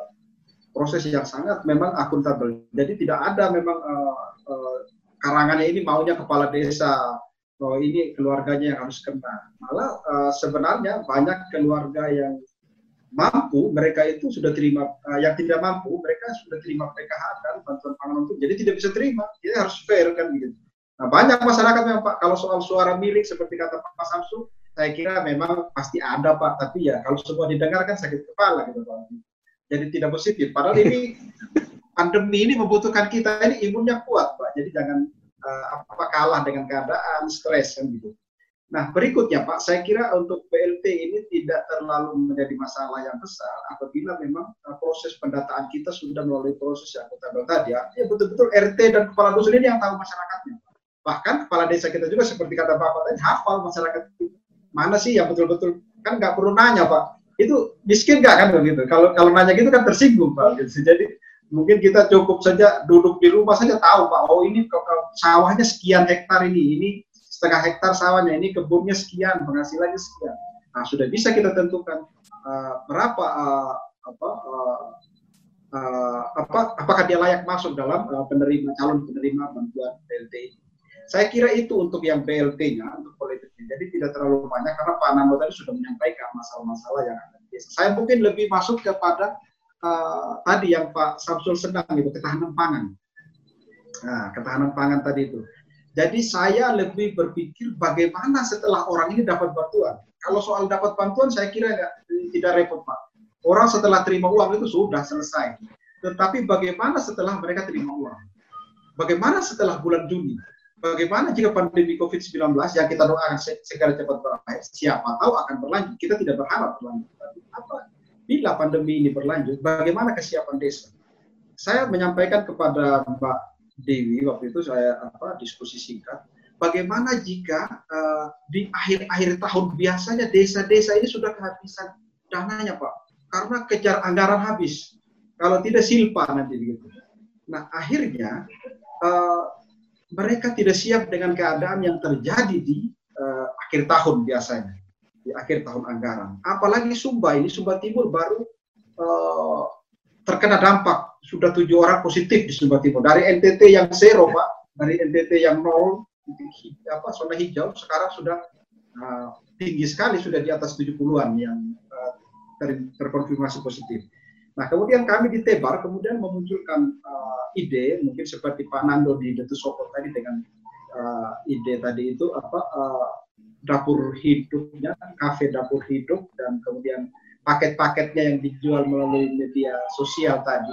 proses yang sangat memang akuntabel. Jadi tidak ada memang uh, uh, karangannya ini maunya kepala desa oh ini keluarganya yang harus kena. Malah uh, sebenarnya banyak keluarga yang mampu mereka itu sudah terima uh, yang tidak mampu mereka sudah terima PKH dan bantuan pangan untuk jadi tidak bisa terima jadi harus fair kan gitu. Nah banyak masyarakat yang Pak kalau soal suara milik seperti kata Pak Samsu saya kira memang pasti ada Pak, tapi ya kalau semua didengar kan sakit kepala gitu Pak. Jadi tidak positif. Padahal ini pandemi ini membutuhkan kita ini imunnya kuat Pak. Jadi jangan uh, apa kalah dengan keadaan stres kan gitu. Nah berikutnya Pak, saya kira untuk PLT ini tidak terlalu menjadi masalah yang besar apabila memang uh, proses pendataan kita sudah melalui proses yang akuntabel tadi ya, ya betul-betul RT dan kepala dusun ini yang tahu masyarakatnya. Bahkan kepala desa kita juga seperti kata Bapak tadi hafal masyarakat itu mana sih yang betul-betul kan nggak perlu nanya pak. Itu miskin nggak kan begitu? Kalau kalau nanya gitu kan tersinggung pak. Gitu. jadi mungkin kita cukup saja duduk di rumah saja tahu pak oh ini sawahnya sekian hektar ini ini setengah hektar sawahnya ini kebunnya sekian penghasilannya sekian. Nah sudah bisa kita tentukan uh, berapa uh, apa uh, uh, apa apakah dia layak masuk dalam uh, penerima calon penerima bantuan BLT saya kira itu untuk yang BLT-nya, untuk politiknya. Jadi tidak terlalu banyak karena Pak Nando tadi sudah menyampaikan masalah-masalah yang ada di desa. Saya mungkin lebih masuk kepada uh, tadi yang Pak Samsul senang itu ketahanan pangan. Nah, ketahanan pangan tadi itu. Jadi saya lebih berpikir bagaimana setelah orang ini dapat bantuan. Kalau soal dapat bantuan saya kira enggak, tidak repot Pak. Orang setelah terima uang itu sudah selesai. Tetapi bagaimana setelah mereka terima uang? Bagaimana setelah bulan Juni? Bagaimana jika pandemi COVID-19 yang kita doakan segera cepat berakhir, siapa tahu akan berlanjut. Kita tidak berharap berlanjut. Tapi apa? Bila pandemi ini berlanjut, bagaimana kesiapan desa? Saya menyampaikan kepada Mbak Dewi waktu itu saya apa diskusi singkat. Bagaimana jika uh, di akhir-akhir tahun biasanya desa-desa ini sudah kehabisan dananya Pak, karena kejar anggaran habis. Kalau tidak silpa nanti begitu. Nah akhirnya uh, mereka tidak siap dengan keadaan yang terjadi di uh, akhir tahun biasanya, di akhir tahun anggaran. Apalagi Sumba ini, Sumba Timur baru uh, terkena dampak. Sudah tujuh orang positif di Sumba Timur. Dari NTT yang zero, Pak, dari NTT yang nol, apa zona hijau, sekarang sudah uh, tinggi sekali, sudah di atas 70-an yang uh, ter terkonfirmasi positif. Nah, kemudian kami di Tebar kemudian memunculkan uh, ide, mungkin seperti Pak Nando di Detu Soko tadi dengan uh, ide tadi itu apa uh, dapur hidupnya, kafe dapur hidup dan kemudian paket-paketnya yang dijual melalui media sosial tadi.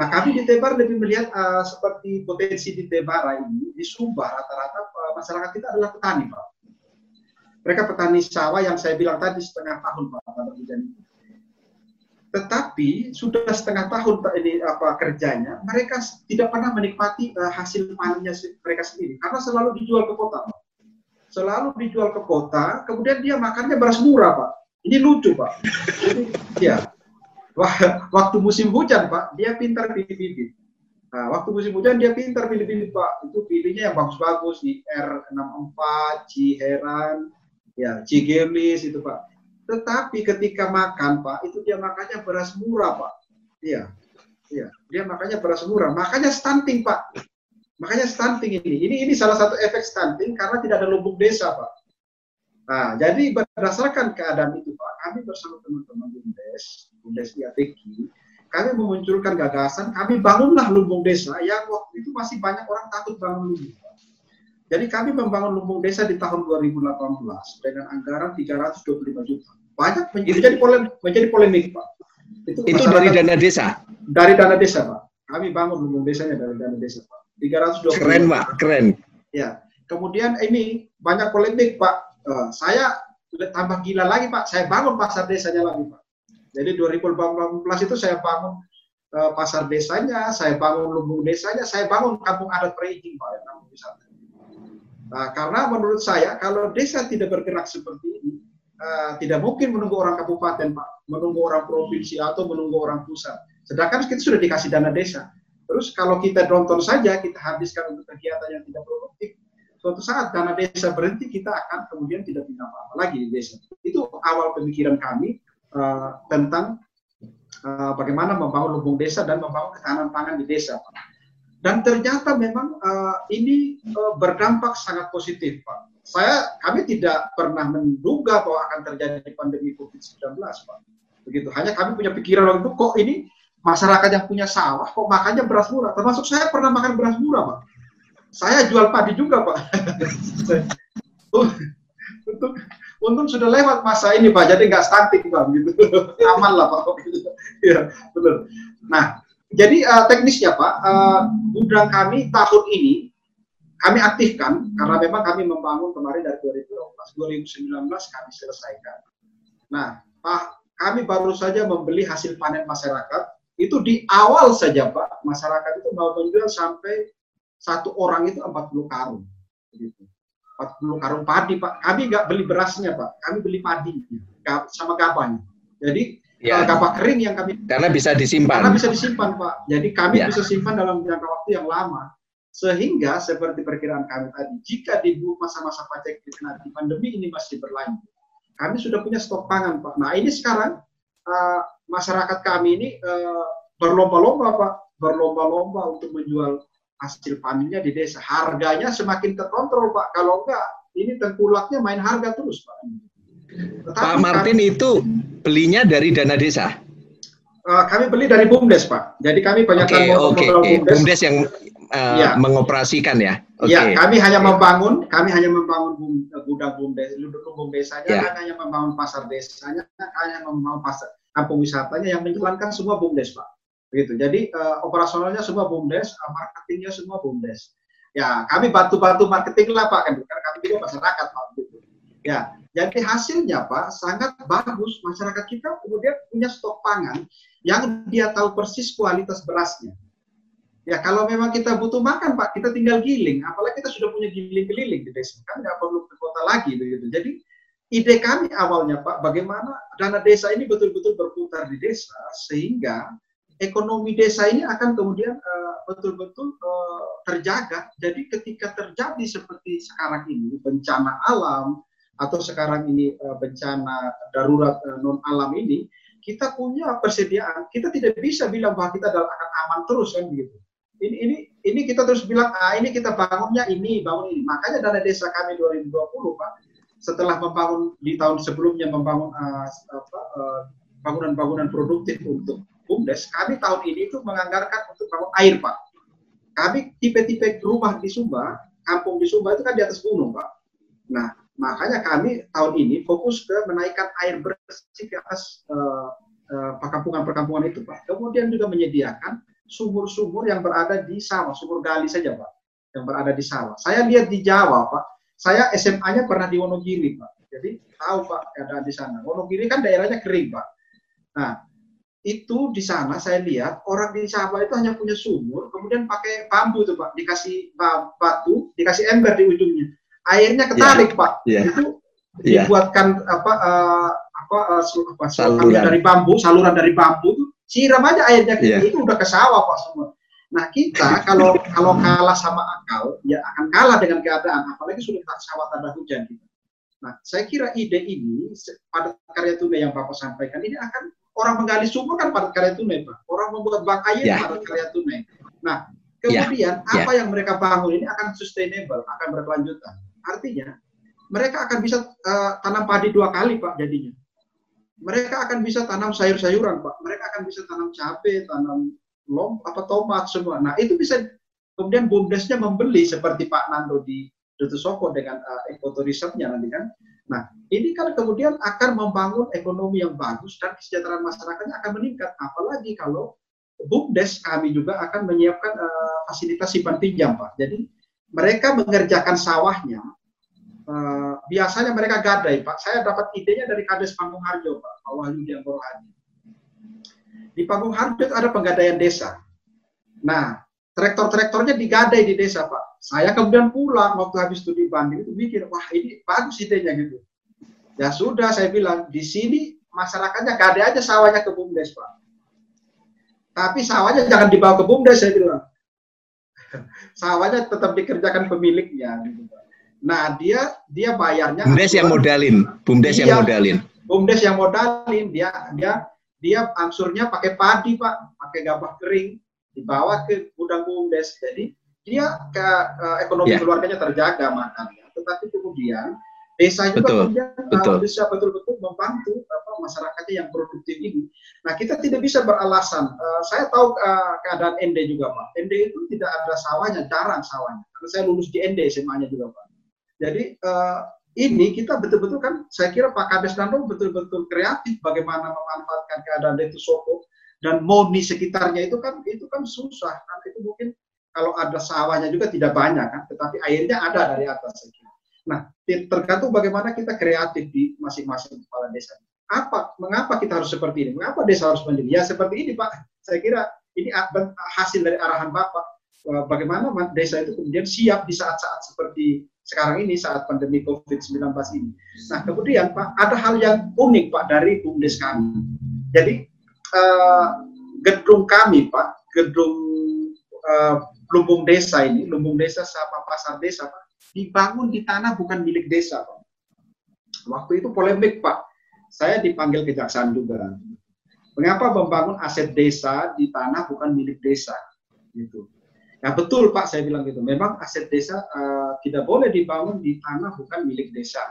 Nah, kami di Tebar lebih melihat uh, seperti potensi di Tebar ini di Sumba rata-rata uh, masyarakat kita adalah petani, Pak. Mereka petani sawah yang saya bilang tadi setengah tahun, Pak, pada hujan tetapi sudah setengah tahun ini apa kerjanya mereka tidak pernah menikmati uh, hasil panennya mereka sendiri. Karena selalu dijual ke kota selalu dijual ke kota kemudian dia makannya beras murah pak. Ini lucu pak. Jadi ya waktu musim hujan pak dia pintar pilih bibit nah, waktu musim hujan dia pintar pilih bibit pak. Itu pilihnya yang bagus-bagus di R64 Ciheran ya Cigemis itu pak tetapi ketika makan, Pak, itu dia makannya beras murah, Pak. Iya. Iya, dia makannya beras murah. Makanya stunting, Pak. Makanya stunting ini. Ini ini salah satu efek stunting karena tidak ada lumbung desa, Pak. Nah, jadi berdasarkan keadaan itu, Pak, kami bersama teman-teman Bumdes, Bumdes IATK, kami memunculkan gagasan, kami bangunlah lumbung desa yang waktu itu masih banyak orang takut bangun lumbung. Jadi kami membangun lumbung desa di tahun 2018 dengan anggaran 325 juta. Banyak menjadi polemik, menjadi polemik Pak. Itu, itu dari dana desa? Dari dana desa Pak. Kami bangun lumbung desanya dari dana desa Pak. 325 Keren Pak, keren. Ya. Kemudian ini banyak polemik Pak. Uh, saya tambah gila lagi Pak. Saya bangun pasar desanya lagi Pak. Jadi 2018 itu saya bangun uh, pasar desanya, saya bangun lumbung desanya, saya bangun kampung adat Preijing Pak yang namanya Nah, karena menurut saya kalau desa tidak bergerak seperti ini, uh, tidak mungkin menunggu orang kabupaten, Pak, menunggu orang provinsi atau menunggu orang pusat. Sedangkan kita sudah dikasih dana desa. Terus kalau kita nonton saja, kita habiskan untuk kegiatan yang tidak produktif, suatu saat dana desa berhenti, kita akan kemudian tidak punya apa-apa lagi di desa. Itu awal pemikiran kami uh, tentang uh, bagaimana membangun lumbung desa dan membangun ketahanan pangan di desa. Pak. Dan ternyata memang uh, ini uh, berdampak sangat positif, Pak. Saya, kami tidak pernah menduga bahwa akan terjadi pandemi COVID-19, Pak. Begitu. Hanya kami punya pikiran waktu itu, kok ini masyarakat yang punya sawah, kok makannya beras murah. Termasuk saya pernah makan beras murah, Pak. Saya jual padi juga, Pak. Untuk untung sudah lewat masa ini, Pak. Jadi nggak stunting, Pak. Gitu. Aman lah, Pak. Iya, benar. Nah, jadi uh, teknisnya Pak, uh, gudang kami tahun ini kami aktifkan karena memang kami membangun kemarin dari 2019 kami selesaikan. Nah, Pak, kami baru saja membeli hasil panen masyarakat. Itu di awal saja Pak, masyarakat itu mau menjual sampai satu orang itu 40 karung. Begitu. 40 karung padi Pak. Kami nggak beli berasnya Pak, kami beli padi sama gabahnya. Jadi ya. gabah kering yang kami karena bisa disimpan. Karena bisa disimpan, Pak. Jadi kami ya. bisa simpan dalam jangka waktu yang lama. Sehingga seperti perkiraan kami tadi, jika di masa-masa pajak di pandemi ini masih berlanjut, kami sudah punya stok pangan, Pak. Nah, ini sekarang uh, masyarakat kami ini uh, berlomba-lomba, Pak, berlomba-lomba untuk menjual hasil panennya di desa. Harganya semakin terkontrol, Pak. Kalau enggak, ini tengkulaknya main harga terus, Pak. Pak Martin kami, itu belinya dari dana desa? Uh, kami beli dari BUMDes, Pak. Jadi kami banyak okay, okay, okay. BUMDes. BUMDes yang uh, ya. mengoperasikan ya? Okay. Ya, kami hanya membangun, kami hanya membangun bum, gudang BUMDes, dukung BUMDesanya, ya. hanya membangun pasar desanya, hanya membangun pasar kampung wisatanya yang menjalankan semua BUMDes, Pak. Begitu. Jadi uh, operasionalnya semua BUMDes, uh, marketingnya semua BUMDes. Ya, kami bantu-bantu marketing lah, Pak, kan karena kami juga masyarakat, Pak. Begitu. Ya, jadi hasilnya Pak sangat bagus. Masyarakat kita kemudian punya stok pangan yang dia tahu persis kualitas berasnya. Ya kalau memang kita butuh makan Pak, kita tinggal giling. Apalagi kita sudah punya giling keliling di desa, kan nggak perlu ke kota lagi begitu. Jadi ide kami awalnya Pak, bagaimana dana desa ini betul-betul berputar di desa sehingga ekonomi desa ini akan kemudian eh, betul-betul uh, uh, terjaga. Jadi ketika terjadi seperti sekarang ini bencana alam, atau sekarang ini uh, bencana darurat uh, non alam ini kita punya persediaan. Kita tidak bisa bilang bahwa kita akan aman terus kan begitu ini ini ini kita terus bilang ah ini kita bangunnya ini bangun ini. Makanya dana desa kami 2020 pak setelah membangun di tahun sebelumnya membangun apa, uh, bangunan-bangunan produktif untuk bumdes kami tahun ini itu menganggarkan untuk bangun air pak. Kami tipe-tipe rumah di Sumba kampung di Sumba itu kan di atas gunung pak. Nah Makanya kami tahun ini fokus ke menaikkan air bersih ke atas uh, uh, perkampungan-perkampungan itu, Pak. Kemudian juga menyediakan sumur-sumur yang berada di sawah, sumur gali saja, Pak, yang berada di sawah. Saya lihat di Jawa, Pak. Saya SMA-nya pernah di Wonogiri, Pak. Jadi tahu, Pak, keadaan di sana. Wonogiri kan daerahnya kering, Pak. Nah, itu di sana saya lihat orang di Jawa itu hanya punya sumur, kemudian pakai bambu tuh Pak, dikasih batu, dikasih ember di ujungnya airnya ketarik yeah. pak yeah. itu yeah. dibuatkan apa uh, apa, uh, apa saluran dari bambu saluran dari bambu itu siram aja airnya yeah. itu udah ke sawah pak semua nah kita kalau kalau kalah sama akal ya akan kalah dengan keadaan apalagi sudah tak sawah tanda hujan gitu. nah saya kira ide ini pada karya tunai yang bapak sampaikan ini akan orang menggali sumur kan pada karya tunai pak orang membuat bank air yeah. pada karya tunai nah ya. kemudian yeah. apa yeah. yang mereka bangun ini akan sustainable akan berkelanjutan Artinya mereka akan bisa uh, tanam padi dua kali Pak jadinya. Mereka akan bisa tanam sayur-sayuran Pak. Mereka akan bisa tanam cabai, tanam lom apa tomat semua. Nah itu bisa kemudian bumdesnya membeli seperti Pak Nando di Dutu Soko dengan uh, ekoturismnya nanti kan. Nah ini kan kemudian akan membangun ekonomi yang bagus dan kesejahteraan masyarakatnya akan meningkat. Apalagi kalau bumdes kami juga akan menyiapkan uh, fasilitas simpan pinjam Pak. Jadi mereka mengerjakan sawahnya, uh, biasanya mereka gadai, Pak. Saya dapat idenya dari Kades Panggung Harjo, Pak, Pak Wahyu Dianggoro. Di Panggung Harjo ada penggadaian desa. Nah, traktor-traktornya digadai di desa Pak. Saya kemudian pulang waktu habis studi banding itu mikir, wah ini bagus idenya gitu. Ya sudah saya bilang, di sini masyarakatnya gadai aja sawahnya ke BUMDes Pak. Tapi sawahnya jangan dibawa ke BUMDes saya bilang. Sawahnya tetap dikerjakan pemiliknya gitu. Nah dia dia bayarnya. BUMDes yang modalin, BUMDes yang modalin. BUMDes yang modalin, dia dia dia angsurnya pakai padi Pak, pakai gabah kering dibawa ke gudang bumdes. Jadi dia ke uh, ekonomi yeah. keluarganya terjaga makannya. Tetapi kemudian desa juga betul, kemudian eh, betul. Bisa betul-betul membantu apa, masyarakatnya yang produktif ini. Nah kita tidak bisa beralasan. Uh, saya tahu uh, keadaan ND juga Pak. ND itu tidak ada sawahnya, jarang sawahnya. Karena saya lulus di ND SMA-nya juga Pak. Jadi uh, ini kita betul-betul kan, saya kira Pak Kades Dando betul-betul kreatif bagaimana memanfaatkan keadaan itu Soko dan Moni sekitarnya itu kan itu kan susah kan itu mungkin kalau ada sawahnya juga tidak banyak kan tetapi airnya ada dari atas Nah tergantung bagaimana kita kreatif di masing-masing kepala desa. Apa mengapa kita harus seperti ini? Mengapa desa harus mandiri? Ya seperti ini Pak. Saya kira ini hasil dari arahan Bapak bagaimana desa itu kemudian siap di saat-saat seperti sekarang ini saat pandemi COVID-19 ini. Nah, kemudian Pak, ada hal yang unik Pak dari BUMDes kami. Jadi uh, gedung kami Pak, gedung uh, lumbung desa ini, lumbung desa sama pasar desa Pak, dibangun di tanah bukan milik desa. Waktu itu polemik Pak, saya dipanggil kejaksaan juga. Mengapa membangun aset desa di tanah bukan milik desa? Gitu. Nah betul Pak, saya bilang gitu. Memang aset desa uh, tidak boleh dibangun di tanah bukan milik desa.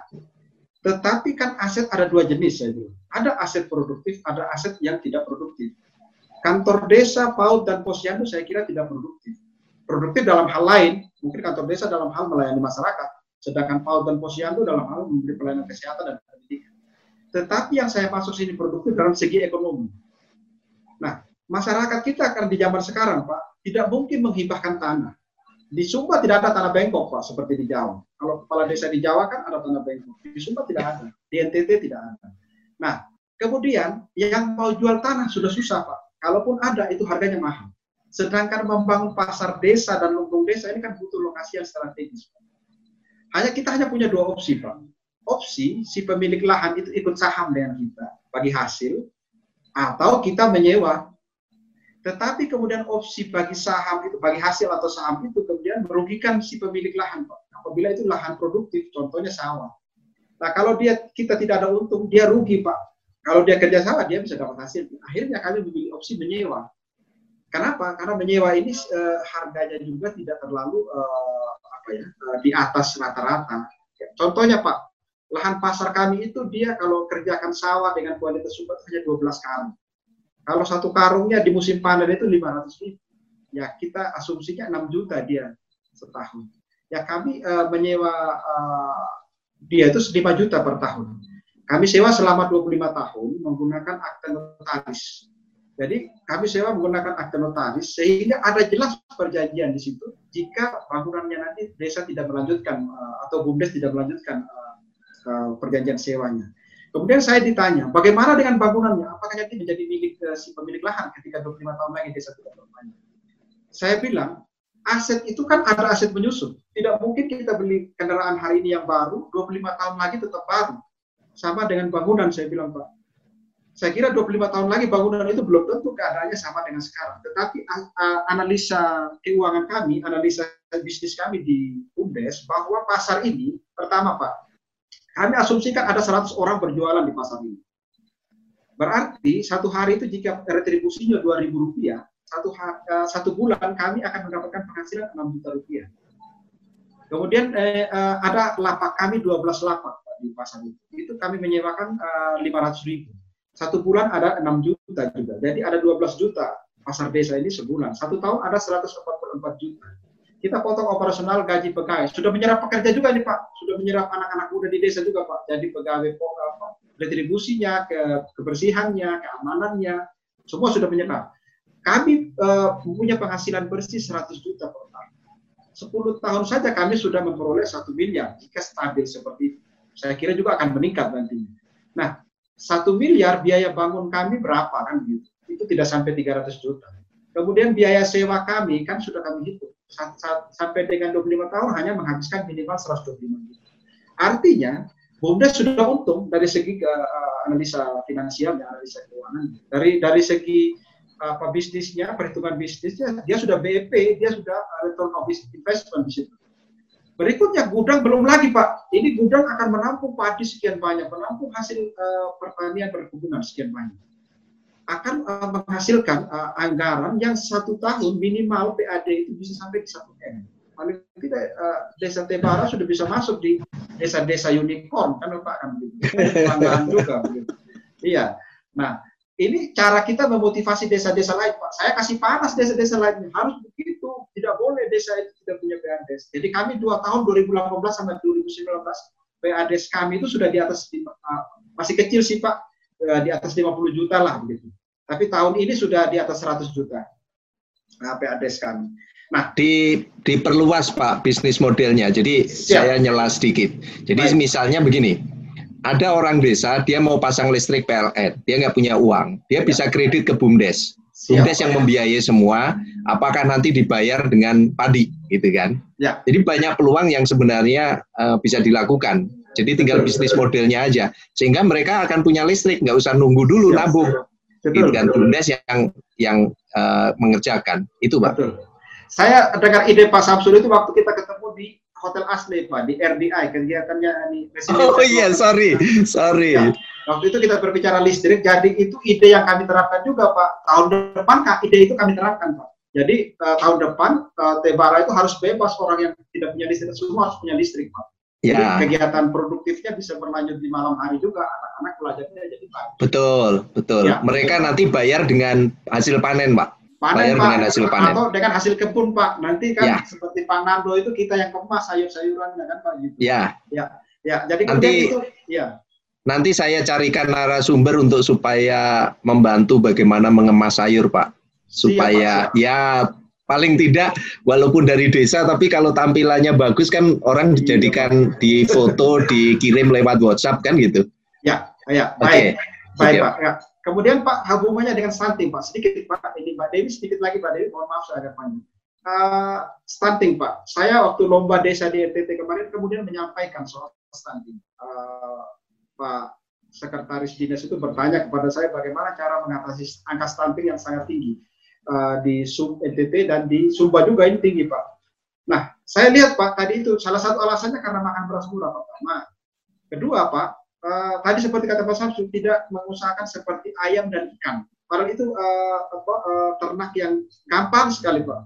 Tetapi kan aset ada dua jenis saya bilang. Ada aset produktif, ada aset yang tidak produktif. Kantor desa, PAUD, dan posyandu saya kira tidak produktif. Produktif dalam hal lain, mungkin kantor desa dalam hal melayani masyarakat, sedangkan PAUD dan posyandu dalam hal memberi pelayanan kesehatan dan pendidikan. Tetapi yang saya masuk sini produktif dalam segi ekonomi. Nah, masyarakat kita akan di zaman sekarang, Pak, tidak mungkin menghibahkan tanah. Di Sumba tidak ada tanah bengkok, Pak, seperti di Jawa. Kalau kepala desa di Jawa kan ada tanah bengkok. Di Sumba tidak ada. Di NTT tidak ada. Nah, kemudian yang mau jual tanah sudah susah, Pak. Kalaupun ada, itu harganya mahal. Sedangkan membangun pasar desa dan lumbung desa ini kan butuh lokasi yang strategis. Hanya kita hanya punya dua opsi, Pak. Opsi si pemilik lahan itu ikut saham dengan kita bagi hasil, atau kita menyewa tetapi kemudian opsi bagi saham itu, bagi hasil atau saham itu kemudian merugikan si pemilik lahan, Pak. Apabila itu lahan produktif, contohnya sawah. Nah, kalau dia kita tidak ada untung, dia rugi, Pak. Kalau dia kerja sawah, dia bisa dapat hasil. Akhirnya kami memilih opsi menyewa. Kenapa? Karena menyewa ini uh, harganya juga tidak terlalu uh, apa ya uh, di atas rata-rata. Contohnya Pak, lahan pasar kami itu dia kalau kerjakan sawah dengan kualitas super hanya 12 karung. Kalau satu karungnya di musim panen itu 500 ribu, ya kita asumsinya 6 juta dia setahun. Ya kami uh, menyewa uh, dia itu 5 juta per tahun. Kami sewa selama 25 tahun menggunakan akte notaris. Jadi kami sewa menggunakan akte notaris sehingga ada jelas perjanjian di situ jika bangunannya nanti desa tidak melanjutkan uh, atau bumdes tidak melanjutkan uh, uh, perjanjian sewanya. Kemudian saya ditanya, bagaimana dengan bangunannya? Apakah nanti menjadi milik si pemilik lahan ketika 25 tahun lagi desa tidak bermain? Saya bilang, aset itu kan ada aset menyusun. Tidak mungkin kita beli kendaraan hari ini yang baru, 25 tahun lagi tetap baru. Sama dengan bangunan, saya bilang, Pak. Saya kira 25 tahun lagi bangunan itu belum tentu keadaannya sama dengan sekarang. Tetapi analisa keuangan kami, analisa bisnis kami di UMDES, bahwa pasar ini, pertama Pak, kami asumsikan ada 100 orang berjualan di pasar ini. Berarti satu hari itu jika retribusinya 2.000 rupiah, satu, uh, satu bulan kami akan mendapatkan penghasilan 6 juta rupiah. Kemudian eh, ada lapak kami 12 lapak di pasar itu. Itu kami menyewakan uh, 500 ribu. Satu bulan ada 6 juta juga. Jadi ada 12 juta pasar desa ini sebulan. Satu tahun ada 144 juta kita potong operasional gaji pegawai. Sudah menyerap pekerja juga nih Pak, sudah menyerap anak-anak muda di desa juga Pak. Jadi pegawai apa, retribusinya, ke kebersihannya, keamanannya, semua sudah menyerap. Kami uh, punya penghasilan bersih 100 juta per tahun. 10 tahun saja kami sudah memperoleh satu miliar jika stabil seperti itu. Saya kira juga akan meningkat nantinya. Nah, satu miliar biaya bangun kami berapa kan gitu? Itu tidak sampai 300 juta Kemudian biaya sewa kami kan sudah kami hitung. Sampai dengan 25 tahun hanya menghabiskan minimal 125 juta. Artinya, BUMDes sudah untung dari segi uh, analisa finansial dan analisa keuangan. Dari dari segi apa bisnisnya, perhitungan bisnisnya, dia sudah BEP, dia sudah return of investment di situ. Berikutnya gudang belum lagi Pak. Ini gudang akan menampung padi sekian banyak, menampung hasil uh, pertanian perkebunan sekian banyak. Akan uh, menghasilkan uh, anggaran yang satu tahun minimal PAD itu bisa sampai di satu M. Paling tidak uh, desa Tebara sudah bisa masuk di desa-desa unicorn kan Pak kan begitu. juga. Iya. Nah, ini cara kita memotivasi desa-desa lain, Pak. Saya kasih panas desa-desa lain harus begitu. Boleh desa itu tidak punya PADES. Jadi kami dua tahun 2018 sampai 2019 PADES kami itu sudah di atas uh, masih kecil sih Pak, uh, di atas 50 juta lah begitu. Tapi tahun ini sudah di atas 100 juta nah, PADES kami. Nah, di diperluas Pak bisnis modelnya. Jadi Siap. saya nyela sedikit. Jadi Baik. misalnya begini, ada orang desa dia mau pasang listrik PLN, dia nggak punya uang, dia ya. bisa kredit ke BUMDes. BUMDes yang membiayai semua, apakah nanti dibayar dengan padi, gitu kan? Ya. Jadi banyak peluang yang sebenarnya uh, bisa dilakukan. Jadi tinggal bisnis modelnya aja, sehingga mereka akan punya listrik, nggak usah nunggu dulu ya. nabung. Betul, gitu kan? BUMDes yang yang uh, mengerjakan itu, pak. Betul. Saya dengar ide Pak Samsul itu waktu kita ketemu di Hotel Asli Pak di RDI kegiatannya ini. Oh iya, sorry, sorry. Ya, waktu itu kita berbicara listrik, jadi itu ide yang kami terapkan juga Pak. Tahun depan Kak, ide itu kami terapkan Pak. Jadi uh, tahun depan uh, Tebara itu harus bebas orang yang tidak punya listrik semua harus punya listrik Pak. Ya. Jadi kegiatan produktifnya bisa berlanjut di malam hari juga anak-anak belajarnya jadi bagus. Betul, betul. Ya, Mereka betul. nanti bayar dengan hasil panen Pak panen Pak dengan hasil panen. atau dengan hasil kebun Pak nanti kan ya. seperti Pak Nando itu kita yang kemas sayur-sayurannya kan Pak gitu ya ya ya jadi nanti itu ya nanti saya carikan narasumber untuk supaya membantu bagaimana mengemas sayur Pak. Supaya siap, siap. ya paling tidak walaupun dari desa tapi kalau tampilannya bagus kan orang iya, dijadikan di foto dikirim lewat WhatsApp kan gitu. Ya ya. Baik. Okay. baik Pak. Ya. Kemudian Pak hubungannya dengan stunting Pak. Sedikit Pak. Ini Mbak Dewi sedikit lagi Mbak Dewi. Mohon maaf saya agak panjang. Uh, stunting Pak, saya waktu lomba desa di NTT kemarin kemudian menyampaikan soal stunting. Uh, Pak Sekretaris Dinas itu bertanya kepada saya bagaimana cara mengatasi angka stunting yang sangat tinggi uh, di Sub NTT dan di Sumba juga ini tinggi Pak. Nah, saya lihat Pak tadi itu salah satu alasannya karena makan beras murah pertama. Kedua Pak, uh, tadi seperti kata Pak Samsul tidak mengusahakan seperti ayam dan ikan. Padahal itu uh, apa, uh, ternak yang gampang sekali Pak.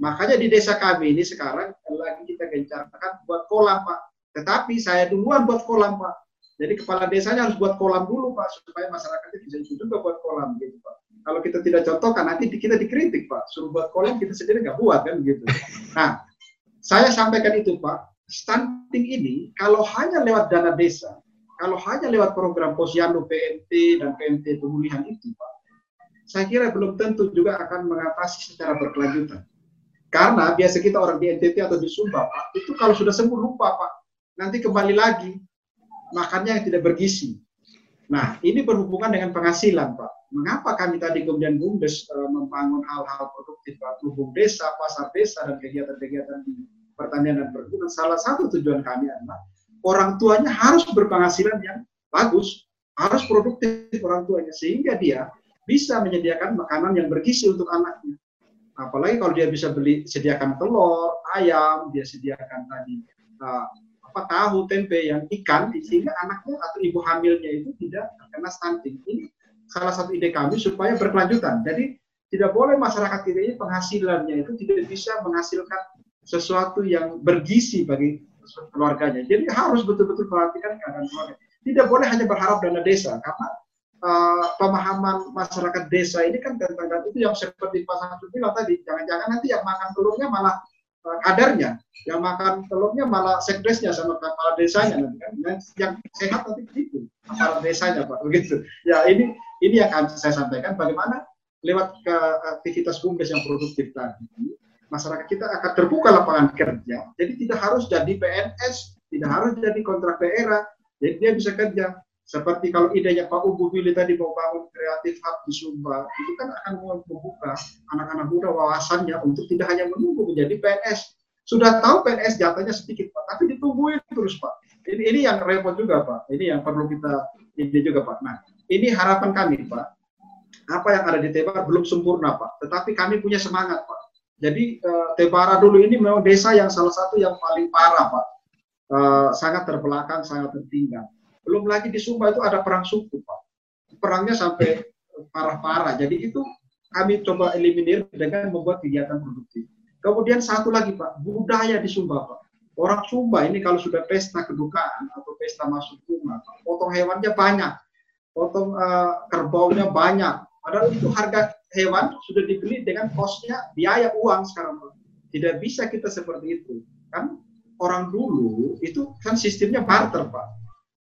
Makanya di desa kami ini sekarang lagi kita gencarkan buat kolam Pak. Tetapi saya duluan buat kolam Pak. Jadi kepala desanya harus buat kolam dulu Pak supaya masyarakatnya bisa juga buat kolam gitu Pak. Kalau kita tidak contohkan nanti kita dikritik Pak. Suruh buat kolam kita sendiri nggak buat kan gitu. Nah, saya sampaikan itu Pak. Stunting ini kalau hanya lewat dana desa kalau hanya lewat program posyandu PMT dan PMT pemulihan itu, Pak, saya kira belum tentu juga akan mengatasi secara berkelanjutan. Karena biasa kita orang di NTT atau di Sumba, Pak, itu kalau sudah sembuh lupa, Pak. Nanti kembali lagi, makannya yang tidak bergizi. Nah, ini berhubungan dengan penghasilan, Pak. Mengapa kami tadi kemudian BUMDes e, membangun hal-hal produktif, Pak, hubung desa, pasar desa, dan kegiatan-kegiatan di pertanian dan perkebunan. Salah satu tujuan kami adalah orang tuanya harus berpenghasilan yang bagus, harus produktif orang tuanya sehingga dia bisa menyediakan makanan yang bergizi untuk anaknya. Apalagi kalau dia bisa beli sediakan telur, ayam, dia sediakan tadi uh, apa tahu, tempe, yang ikan, sehingga anaknya atau ibu hamilnya itu tidak terkena stunting. Ini salah satu ide kami supaya berkelanjutan. Jadi tidak boleh masyarakat kita ini penghasilannya itu tidak bisa menghasilkan sesuatu yang bergizi bagi keluarganya. Jadi harus betul-betul perhatikan keadaan keluarga. Tidak boleh hanya berharap dana desa karena uh, pemahaman masyarakat desa ini kan tentang itu yang seperti Pak Samsul bilang tadi, jangan-jangan nanti yang makan telurnya malah kadarnya, yang makan telurnya malah sekdesnya sama kepala desanya nanti kan. Dan yang sehat nanti begitu, kepala desanya Pak begitu. Ya ini ini yang akan saya sampaikan bagaimana lewat ke aktivitas bumdes yang produktif tadi masyarakat kita akan terbuka lapangan kerja. Jadi tidak harus jadi PNS, tidak harus jadi kontrak daerah, jadi dia bisa kerja. Seperti kalau idenya Pak Ubu pilih tadi mau bangun kreatif hub di Sumba, itu kan akan membuka anak-anak muda wawasannya untuk tidak hanya menunggu menjadi PNS. Sudah tahu PNS jatahnya sedikit Pak, tapi ditungguin terus Pak. Ini, ini yang repot juga Pak. Ini yang perlu kita ini juga Pak. Nah, ini harapan kami Pak. Apa yang ada di Tebara belum sempurna Pak, tetapi kami punya semangat Pak. Jadi uh, Tebara dulu ini memang desa yang salah satu yang paling parah Pak. Uh, sangat terbelakang, sangat tertinggal. Belum lagi di Sumba itu ada perang suku Pak. Perangnya sampai parah-parah. Jadi itu kami coba eliminir dengan membuat kegiatan produktif. Kemudian satu lagi Pak, budaya di Sumba Pak. Orang Sumba ini kalau sudah pesta kedukaan atau pesta masuk rumah, potong hewannya banyak, potong uh, kerbaunya banyak. Padahal itu harga hewan sudah dibeli dengan kosnya biaya uang sekarang Pak. Tidak bisa kita seperti itu. Kan orang dulu itu kan sistemnya barter Pak.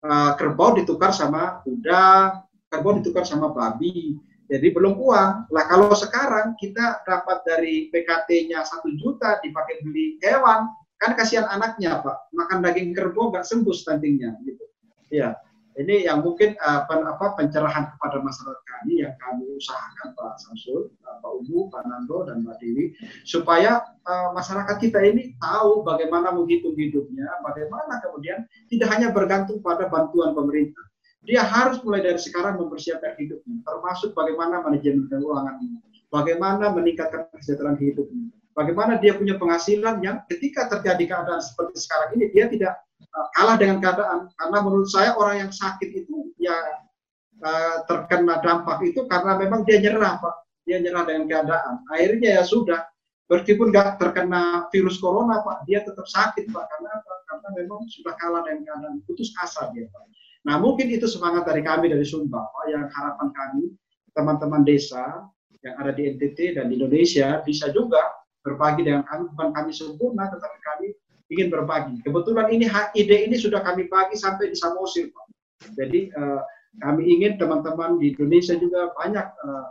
Uh, kerbau ditukar sama kuda, kerbau ditukar sama babi jadi belum uang. Lah kalau sekarang kita dapat dari PKT-nya satu juta dipakai beli hewan, kan kasihan anaknya pak, makan daging kerbau nggak sembuh stuntingnya gitu. Ya, ini yang mungkin uh, pen, apa pencerahan kepada masyarakat kami yang kami usahakan Pak Samsul, Pak Ubu, Pak Nando dan Mbak Dewi supaya uh, masyarakat kita ini tahu bagaimana menghitung hidupnya, bagaimana kemudian tidak hanya bergantung pada bantuan pemerintah. Dia harus mulai dari sekarang mempersiapkan hidupnya, termasuk bagaimana manajemen keuangan ini, bagaimana meningkatkan kesejahteraan hidupnya, bagaimana dia punya penghasilan yang ketika terjadi keadaan seperti sekarang ini dia tidak kalah dengan keadaan. Karena menurut saya orang yang sakit itu ya uh, terkena dampak itu karena memang dia nyerah pak, dia nyerah dengan keadaan. Akhirnya ya sudah, meskipun nggak terkena virus corona pak, dia tetap sakit pak karena? Karena memang sudah kalah dengan keadaan, putus asa dia pak. Nah, mungkin itu semangat dari kami dari Sumba, Pak, yang harapan kami teman-teman desa yang ada di NTT dan di Indonesia bisa juga berbagi dengan kami, bukan kami sempurna, tetapi kami ingin berbagi. Kebetulan ini ide ini sudah kami bagi sampai di Samosir, Pak. Jadi uh, kami ingin teman-teman di Indonesia juga banyak uh,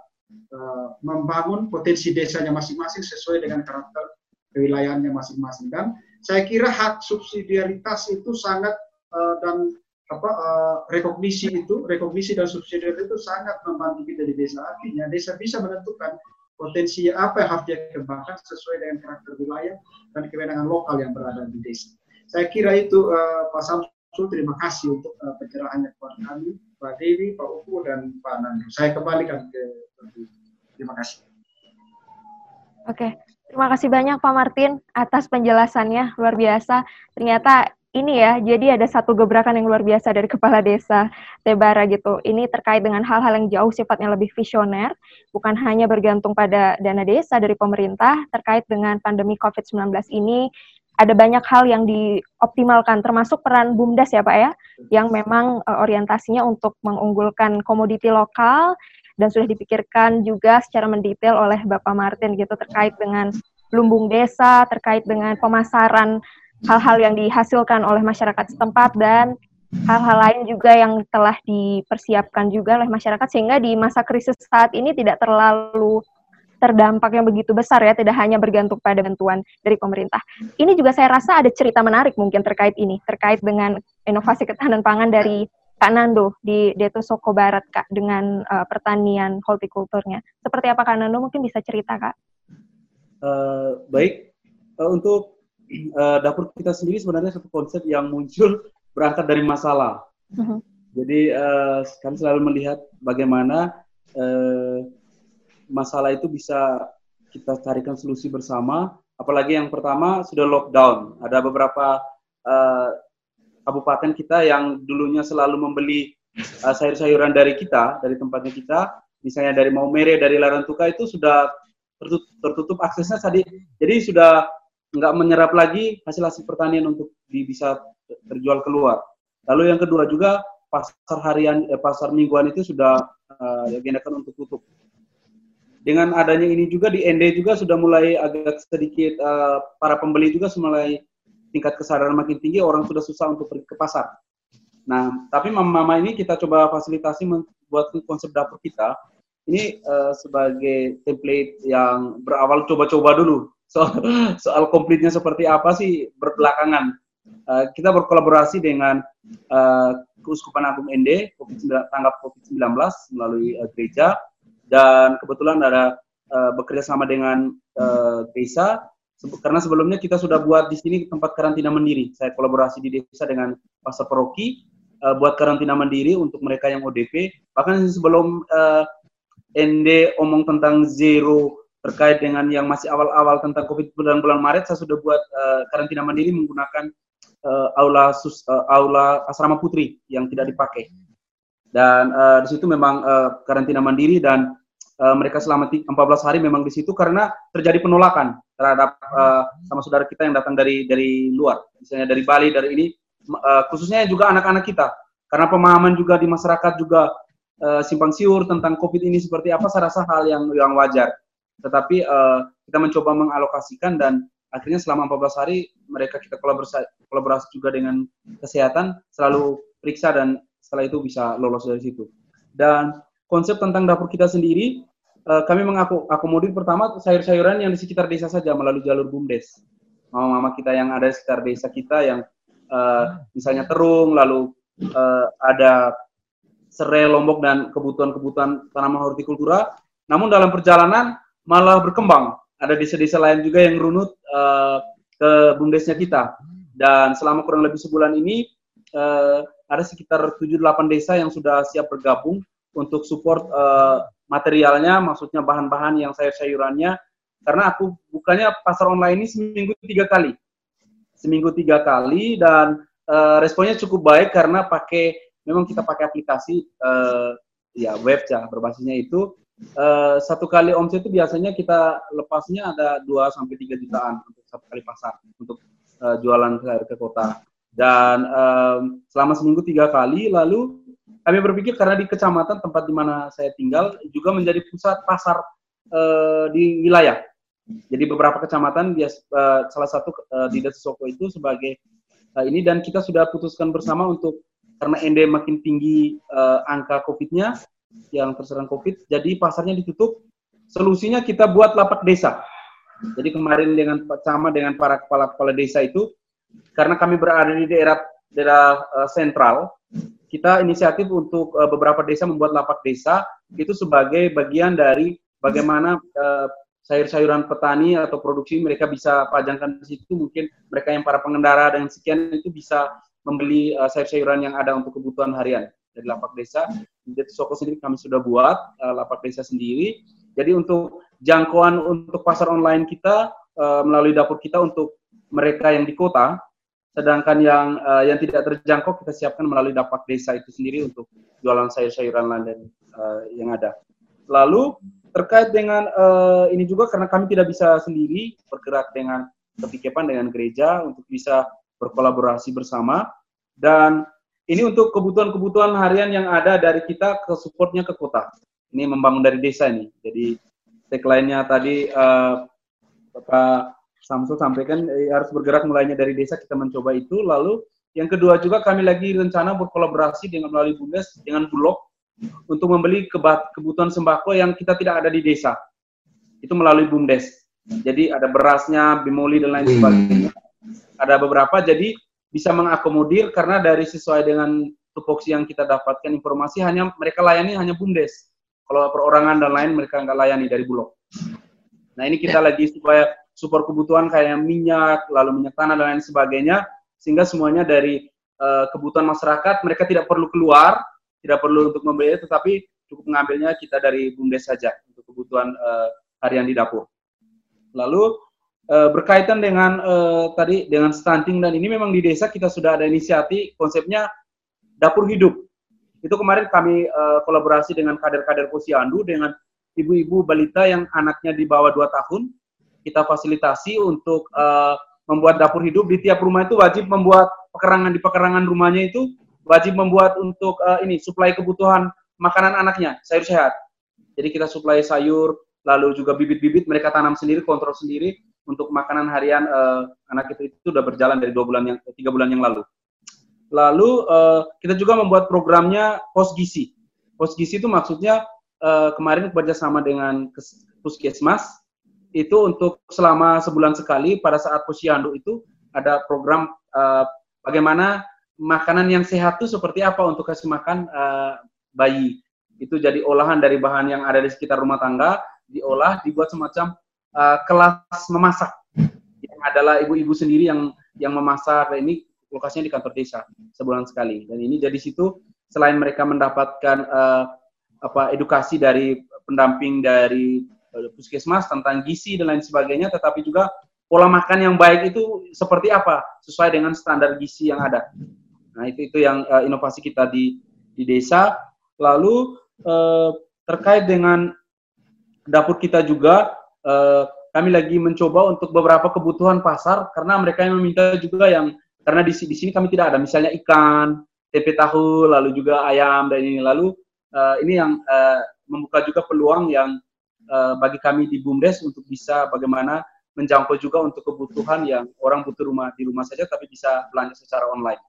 uh, membangun potensi desanya masing-masing sesuai dengan karakter kewilayahannya masing-masing. Dan saya kira hak subsidiaritas itu sangat uh, dan apa uh, rekognisi itu, rekognisi dan subsidi itu sangat membantu kita di desa. Artinya desa bisa menentukan potensi apa yang harus dia kembangkan sesuai dengan karakter wilayah dan kewenangan lokal yang berada di desa. Saya kira itu uh, Pak Samsul, terima kasih untuk uh, pencerahannya kepada kami, Pak Dewi, Pak Upu, dan Pak Nando. Saya kembalikan ke Terima kasih. Oke, terima kasih banyak Pak Martin atas penjelasannya luar biasa. Ternyata ini ya, jadi ada satu gebrakan yang luar biasa dari kepala desa Tebara gitu. Ini terkait dengan hal-hal yang jauh sifatnya lebih visioner, bukan hanya bergantung pada dana desa dari pemerintah terkait dengan pandemi COVID-19 ini. Ada banyak hal yang dioptimalkan, termasuk peran BUMDes ya Pak ya, yang memang uh, orientasinya untuk mengunggulkan komoditi lokal dan sudah dipikirkan juga secara mendetail oleh Bapak Martin gitu terkait dengan lumbung desa, terkait dengan pemasaran hal-hal yang dihasilkan oleh masyarakat setempat dan hal-hal lain juga yang telah dipersiapkan juga oleh masyarakat sehingga di masa krisis saat ini tidak terlalu terdampak yang begitu besar ya, tidak hanya bergantung pada bantuan dari pemerintah. Ini juga saya rasa ada cerita menarik mungkin terkait ini, terkait dengan inovasi ketahanan pangan dari Kak Nando di Deto Soko Barat Kak dengan uh, pertanian hortikulturnya. Seperti apa Kak Nando mungkin bisa cerita Kak? Uh, baik, uh, untuk uh, dapur kita sendiri sebenarnya satu konsep yang muncul berangkat dari masalah. Uh-huh. Jadi uh, kami selalu melihat bagaimana uh, masalah itu bisa kita carikan solusi bersama. Apalagi yang pertama sudah lockdown. Ada beberapa uh, kabupaten kita yang dulunya selalu membeli uh, sayur-sayuran dari kita, dari tempatnya kita, misalnya dari Maumere, dari Larantuka itu sudah tertutup, tertutup aksesnya tadi. Jadi sudah nggak menyerap lagi hasil-hasil pertanian untuk bisa terjual keluar. Lalu yang kedua juga pasar harian, eh, pasar mingguan itu sudah uh, diagendakan untuk tutup. Dengan adanya ini juga di ND juga sudah mulai agak sedikit uh, para pembeli juga mulai tingkat kesadaran makin tinggi, orang sudah susah untuk pergi ke pasar. Nah, tapi mama-mama ini kita coba fasilitasi membuat konsep dapur kita ini uh, sebagai template yang berawal coba-coba dulu soal soal komplitnya seperti apa sih berbelakangan. Uh, kita berkolaborasi dengan uh, Keuskupan Agung ND COVID tanggap COVID-19 melalui uh, gereja dan kebetulan ada uh, bekerja sama dengan uh, desa karena sebelumnya kita sudah buat di sini tempat karantina mandiri. Saya kolaborasi di desa dengan pastor paroki uh, buat karantina mandiri untuk mereka yang ODP. Bahkan sebelum uh, ND omong tentang zero terkait dengan yang masih awal-awal tentang COVID bulan-bulan Maret, saya sudah buat uh, karantina mandiri menggunakan uh, aula sus, uh, aula asrama putri yang tidak dipakai. Dan uh, di situ memang uh, karantina mandiri dan uh, mereka selama 14 hari memang di situ karena terjadi penolakan terhadap uh, sama saudara kita yang datang dari dari luar, misalnya dari Bali, dari ini, uh, khususnya juga anak-anak kita, karena pemahaman juga di masyarakat juga uh, simpang siur tentang COVID ini seperti apa, saya rasa hal yang yang wajar tetapi uh, kita mencoba mengalokasikan dan akhirnya selama 14 hari mereka kita kolaborasi, kolaborasi juga dengan kesehatan selalu periksa dan setelah itu bisa lolos dari situ. Dan konsep tentang dapur kita sendiri uh, kami mengakomodir pertama sayur-sayuran yang di sekitar desa saja melalui jalur bumdes. Mama-mama kita yang ada di sekitar desa kita yang uh, misalnya terung lalu uh, ada serai, lombok dan kebutuhan-kebutuhan tanaman hortikultura. Namun dalam perjalanan malah berkembang. Ada desa-desa lain juga yang runut uh, ke bumdesnya kita. Dan selama kurang lebih sebulan ini uh, ada sekitar 7-8 desa yang sudah siap bergabung untuk support uh, materialnya, maksudnya bahan-bahan yang sayur-sayurannya. Karena aku bukannya pasar online ini seminggu tiga kali, seminggu tiga kali dan uh, responnya cukup baik karena pakai memang kita pakai aplikasi uh, ya web ya berbasisnya itu uh, satu kali omset itu biasanya kita lepasnya ada 2 sampai tiga jutaan untuk satu kali pasar untuk uh, jualan ke, ke kota. Dan um, selama seminggu tiga kali, lalu kami berpikir karena di kecamatan tempat di mana saya tinggal juga menjadi pusat pasar uh, di wilayah. Jadi beberapa kecamatan bias, uh, salah satu uh, di Desa Soko itu sebagai uh, ini dan kita sudah putuskan bersama untuk karena ND makin tinggi uh, angka COVID-nya, yang terserang COVID. Jadi pasarnya ditutup. Solusinya kita buat lapak desa. Jadi kemarin dengan Cama dengan para kepala-kepala desa itu, karena kami berada di daerah daerah uh, sentral, kita inisiatif untuk uh, beberapa desa membuat lapak desa itu sebagai bagian dari bagaimana uh, sayur-sayuran petani atau produksi mereka bisa pajangkan di situ mungkin mereka yang para pengendara dan sekian itu bisa membeli sayur-sayuran yang ada untuk kebutuhan harian dari lapak desa. Di Soko sendiri kami sudah buat uh, lapak desa sendiri. Jadi untuk jangkauan untuk pasar online kita uh, melalui dapur kita untuk mereka yang di kota, sedangkan yang uh, yang tidak terjangkau kita siapkan melalui lapak desa itu sendiri untuk jualan sayur-sayuran lain uh, yang ada. Lalu terkait dengan uh, ini juga karena kami tidak bisa sendiri bergerak dengan kepikepan dengan gereja untuk bisa berkolaborasi bersama dan ini untuk kebutuhan-kebutuhan harian yang ada dari kita ke supportnya ke kota. Ini membangun dari desa ini. Jadi tagline-nya tadi uh, Bapak Samsul sampaikan eh, harus bergerak mulainya dari desa kita mencoba itu. Lalu yang kedua juga kami lagi rencana berkolaborasi dengan melalui Bundes dengan Bulog untuk membeli kebutuhan sembako yang kita tidak ada di desa. Itu melalui Bumdes. Jadi ada berasnya, bimoli dan lain sebagainya. Ada beberapa. Jadi bisa mengakomodir karena dari sesuai dengan tupoksi yang kita dapatkan informasi hanya mereka layani hanya bumdes. Kalau perorangan dan lain mereka nggak layani dari bulog. Nah ini kita ya. lagi supaya support kebutuhan kayak minyak, lalu minyak tanah dan lain sebagainya, sehingga semuanya dari uh, kebutuhan masyarakat mereka tidak perlu keluar, tidak perlu untuk membeli, tetapi cukup mengambilnya kita dari bumdes saja untuk kebutuhan uh, harian di dapur. Lalu uh, berkaitan dengan uh, tadi dengan stunting dan ini memang di desa kita sudah ada inisiatif konsepnya dapur hidup. Itu kemarin kami uh, kolaborasi dengan kader-kader posyandu dengan ibu-ibu balita yang anaknya di bawah 2 tahun. Kita fasilitasi untuk uh, membuat dapur hidup di tiap rumah itu wajib membuat pekerangan di pekerangan rumahnya itu wajib membuat untuk uh, ini suplai kebutuhan makanan anaknya sayur sehat. Jadi kita suplai sayur, lalu juga bibit-bibit mereka tanam sendiri, kontrol sendiri untuk makanan harian uh, anak itu itu sudah berjalan dari dua bulan yang tiga bulan yang lalu. Lalu uh, kita juga membuat programnya pos gizi. Pos gizi itu maksudnya uh, kemarin bekerjasama dengan puskesmas itu untuk selama sebulan sekali pada saat posyandu itu ada program uh, bagaimana makanan yang sehat itu seperti apa untuk kasih makan uh, bayi. Itu jadi olahan dari bahan yang ada di sekitar rumah tangga, diolah, dibuat semacam uh, kelas memasak. Yang adalah ibu-ibu sendiri yang yang memasak. Ini lokasinya di kantor desa sebulan sekali. Dan ini jadi situ selain mereka mendapatkan uh, apa edukasi dari pendamping dari uh, puskesmas tentang gizi dan lain sebagainya, tetapi juga pola makan yang baik itu seperti apa sesuai dengan standar gizi yang ada. Nah itu itu yang uh, inovasi kita di di desa. Lalu uh, terkait dengan dapur kita juga uh, kami lagi mencoba untuk beberapa kebutuhan pasar karena mereka yang meminta juga yang karena di, di sini kami tidak ada misalnya ikan, tempe tahu, lalu juga ayam dan ini lalu uh, ini yang uh, membuka juga peluang yang uh, bagi kami di Bumdes untuk bisa bagaimana menjangkau juga untuk kebutuhan yang orang butuh rumah di rumah saja tapi bisa belanja secara online.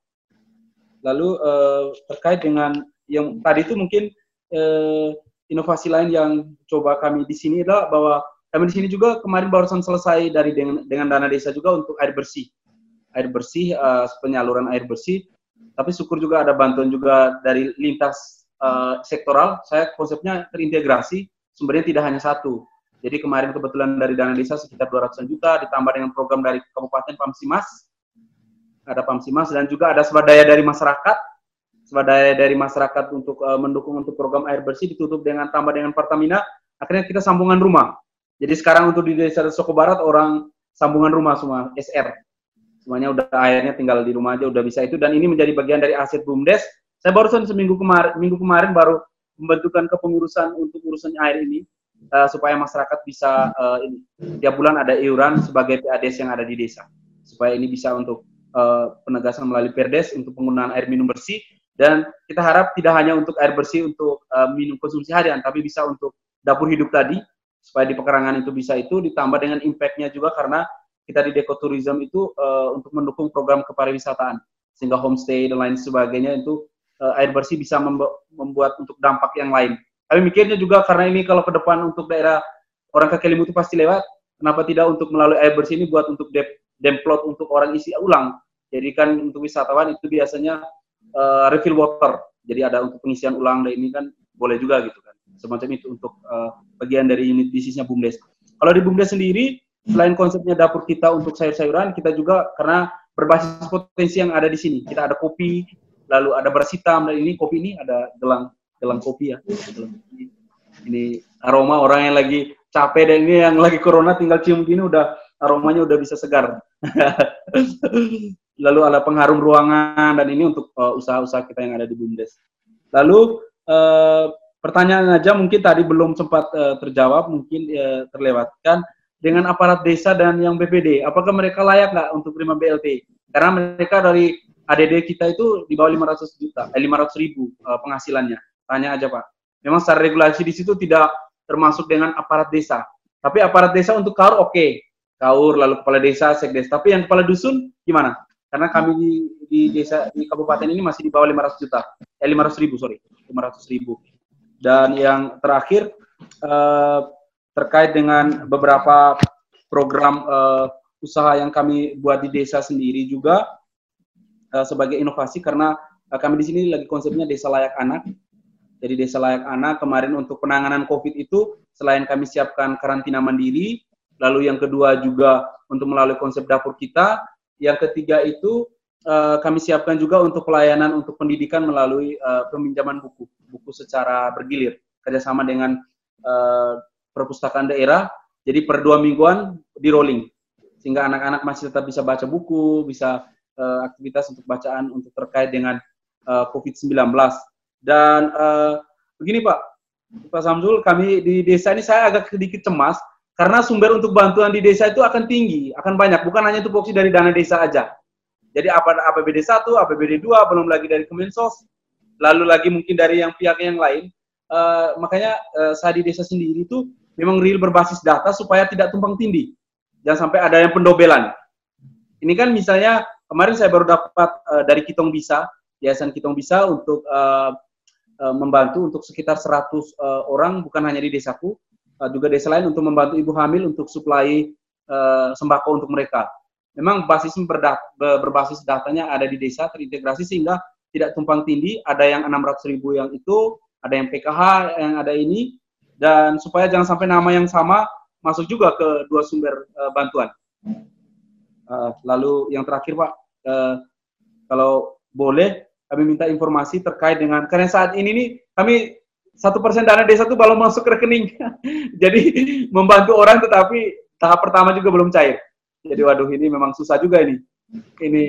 Lalu uh, terkait dengan yang tadi itu mungkin uh, inovasi lain yang coba kami di sini adalah bahwa kami di sini juga kemarin barusan selesai dari dengan, dengan dana desa juga untuk air bersih, air bersih uh, penyaluran air bersih. Tapi syukur juga ada bantuan juga dari lintas uh, sektoral. Saya konsepnya terintegrasi, sumbernya tidak hanya satu jadi kemarin kebetulan dari dana desa sekitar 200 juta ditambah dengan program dari Kabupaten Pamsimas. Ada Pamsimas dan juga ada swadaya dari masyarakat. Swadaya dari masyarakat untuk uh, mendukung untuk program air bersih ditutup dengan tambah dengan Pertamina. Akhirnya kita sambungan rumah. Jadi sekarang untuk di Desa Soko Barat orang sambungan rumah semua SR. Semuanya udah airnya tinggal di rumah aja udah bisa itu dan ini menjadi bagian dari aset BUMDes. Saya barusan seminggu kemarin minggu kemarin baru membentukkan kepengurusan untuk urusan air ini uh, supaya masyarakat bisa uh, ini tiap bulan ada iuran sebagai PADS yang ada di desa supaya ini bisa untuk uh, penegasan melalui Perdes untuk penggunaan air minum bersih dan kita harap tidak hanya untuk air bersih untuk uh, minum konsumsi harian tapi bisa untuk dapur hidup tadi supaya di pekarangan itu bisa itu ditambah dengan impactnya juga karena kita di Tourism itu uh, untuk mendukung program kepariwisataan sehingga homestay dan lain sebagainya itu uh, air bersih bisa membuat untuk dampak yang lain tapi mikirnya juga karena ini kalau ke depan untuk daerah orang kaki limbu itu pasti lewat, kenapa tidak untuk melalui air bersih ini buat untuk demplot untuk orang isi ulang. Jadi kan untuk wisatawan itu biasanya uh, refill water. Jadi ada untuk pengisian ulang dan ini kan boleh juga gitu kan. Semacam itu untuk uh, bagian dari unit bisnisnya BUMDes. Kalau di BUMDes sendiri, selain konsepnya dapur kita untuk sayur-sayuran, kita juga karena berbasis potensi yang ada di sini. Kita ada kopi, lalu ada beras hitam, dan ini kopi ini ada gelang gelang kopi ya. Ini aroma orang yang lagi capek dan ini yang lagi corona tinggal cium gini udah aromanya udah bisa segar. Lalu ada pengharum ruangan dan ini untuk uh, usaha-usaha kita yang ada di Bumdes. Lalu uh, pertanyaan aja mungkin tadi belum sempat uh, terjawab, mungkin uh, terlewatkan dengan aparat desa dan yang BPD. Apakah mereka layak nggak untuk terima BLT? Karena mereka dari ADD kita itu di bawah 500 juta, eh, 500 ribu uh, penghasilannya. Tanya aja Pak. Memang secara regulasi di situ tidak termasuk dengan aparat desa. Tapi aparat desa untuk kaur oke. Okay. Kaur, lalu kepala desa, sekdes. Tapi yang kepala dusun gimana? Karena kami di, di desa di kabupaten ini masih di bawah 500 juta. Eh 500 ribu, sorry. 500 ribu. Dan yang terakhir, eh, terkait dengan beberapa program eh, usaha yang kami buat di desa sendiri juga eh, sebagai inovasi karena kami di sini lagi konsepnya desa layak anak. Jadi Desa Layak Anak kemarin untuk penanganan COVID itu selain kami siapkan karantina mandiri, lalu yang kedua juga untuk melalui konsep dapur kita, yang ketiga itu uh, kami siapkan juga untuk pelayanan untuk pendidikan melalui uh, peminjaman buku, buku secara bergilir, kerjasama dengan uh, perpustakaan daerah. Jadi per dua mingguan di rolling, sehingga anak-anak masih tetap bisa baca buku, bisa uh, aktivitas untuk bacaan untuk terkait dengan uh, COVID-19. Dan uh, begini Pak, Pak Samsul, kami di desa ini saya agak sedikit cemas karena sumber untuk bantuan di desa itu akan tinggi, akan banyak, bukan hanya tupoksi dari dana desa aja. Jadi apa APBD 1, APBD 2, belum lagi dari Kemensos, lalu lagi mungkin dari yang pihak yang lain. Uh, makanya uh, saya di desa sendiri itu memang real berbasis data supaya tidak tumpang tindih. Jangan sampai ada yang pendobelan. Ini kan misalnya kemarin saya baru dapat uh, dari Kitong Bisa, Yayasan Kitong Bisa untuk uh, uh, membantu untuk sekitar 100 uh, eh, orang bukan hanya di desaku, uh, juga desa lain untuk membantu ibu hamil untuk suplai uh, sembako untuk mereka. Memang basis berbasis datanya ada di desa terintegrasi sehingga tidak tumpang tindih, ada yang 600 ribu yang itu, ada yang PKH yang ada ini, dan supaya jangan sampai nama yang sama masuk juga ke dua sumber uh, bantuan. Uh, lalu yang terakhir Pak, uh, kalau boleh kami minta informasi terkait dengan karena saat ini nih kami satu persen dana desa itu belum masuk ke rekening, jadi membantu orang tetapi tahap pertama juga belum cair. Jadi waduh ini memang susah juga ini. Ini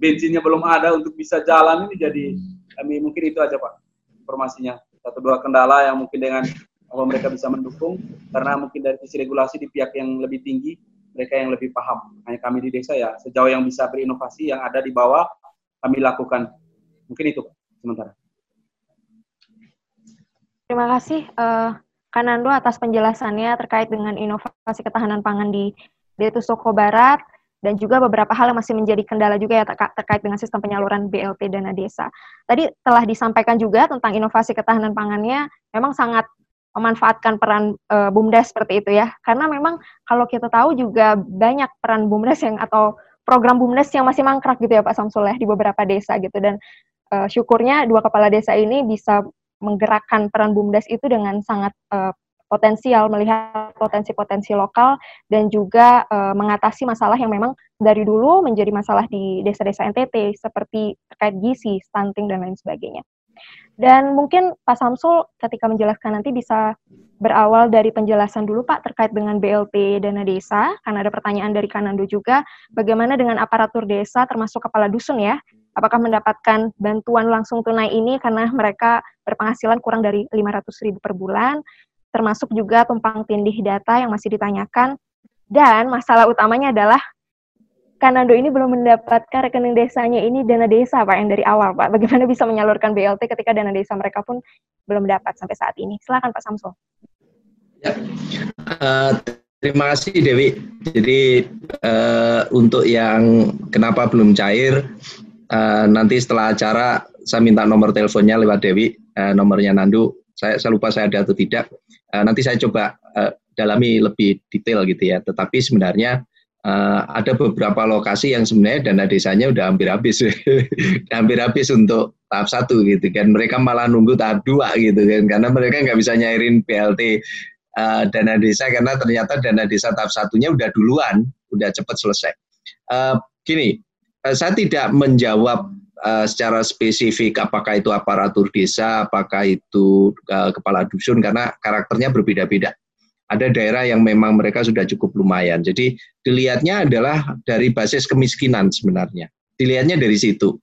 bensinnya belum ada untuk bisa jalan ini jadi kami mungkin itu aja Pak informasinya. Satu dua kendala yang mungkin dengan bahwa mereka bisa mendukung karena mungkin dari sisi regulasi di pihak yang lebih tinggi mereka yang lebih paham. Hanya kami di desa ya sejauh yang bisa berinovasi yang ada di bawah kami lakukan. Mungkin itu Pak sementara. Terima kasih uh, Kanando atas penjelasannya terkait dengan inovasi ketahanan pangan di yaitu Soko Barat, dan juga beberapa hal yang masih menjadi kendala juga ya terkait dengan sistem penyaluran BLT dana desa. Tadi telah disampaikan juga tentang inovasi ketahanan pangannya, memang sangat memanfaatkan peran e, BUMDes seperti itu ya. Karena memang kalau kita tahu juga banyak peran BUMDes yang atau program BUMDes yang masih mangkrak gitu ya Pak Samsul ya di beberapa desa gitu dan e, syukurnya dua kepala desa ini bisa menggerakkan peran BUMDes itu dengan sangat e, potensial melihat potensi-potensi lokal dan juga uh, mengatasi masalah yang memang dari dulu menjadi masalah di desa-desa NTT seperti terkait gizi, stunting dan lain sebagainya. Dan mungkin Pak Samsul ketika menjelaskan nanti bisa berawal dari penjelasan dulu Pak terkait dengan BLT dana desa, karena ada pertanyaan dari Kanando juga, bagaimana dengan aparatur desa termasuk kepala dusun ya, apakah mendapatkan bantuan langsung tunai ini karena mereka berpenghasilan kurang dari 500 ribu per bulan, termasuk juga tumpang tindih data yang masih ditanyakan. Dan masalah utamanya adalah Kanando ini belum mendapatkan rekening desanya ini dana desa Pak yang dari awal Pak. Bagaimana bisa menyalurkan BLT ketika dana desa mereka pun belum dapat sampai saat ini. Silakan Pak Samsul. Ya. Uh, terima kasih Dewi. Jadi uh, untuk yang kenapa belum cair uh, nanti setelah acara saya minta nomor teleponnya lewat Dewi, uh, nomornya Nandu. Saya, saya lupa saya ada atau tidak. Uh, nanti saya coba uh, dalami lebih detail gitu ya. Tetapi sebenarnya uh, ada beberapa lokasi yang sebenarnya dana desanya udah hampir habis, hampir habis untuk tahap satu gitu kan. Mereka malah nunggu tahap dua gitu kan, karena mereka nggak bisa nyairin BLT uh, dana desa karena ternyata dana desa tahap satunya udah duluan, udah cepat selesai. Uh, gini, uh, saya tidak menjawab uh, secara spesifik apakah itu aparatur desa, apakah itu uh, kepala dusun karena karakternya berbeda-beda. Ada daerah yang memang mereka sudah cukup lumayan. Jadi dilihatnya adalah dari basis kemiskinan sebenarnya. Dilihatnya dari situ.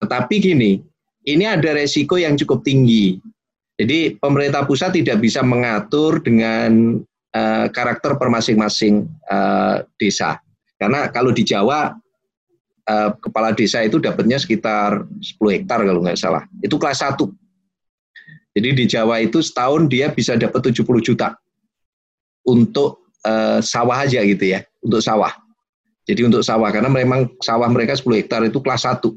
Tetapi gini, ini ada resiko yang cukup tinggi. Jadi pemerintah pusat tidak bisa mengatur dengan uh, karakter per masing-masing uh, desa. Karena kalau di Jawa uh, kepala desa itu dapatnya sekitar 10 hektar kalau nggak salah. Itu kelas 1. Jadi di Jawa itu setahun dia bisa dapat 70 juta untuk uh, sawah aja gitu ya, untuk sawah. Jadi untuk sawah karena memang sawah mereka 10 hektar itu kelas 1.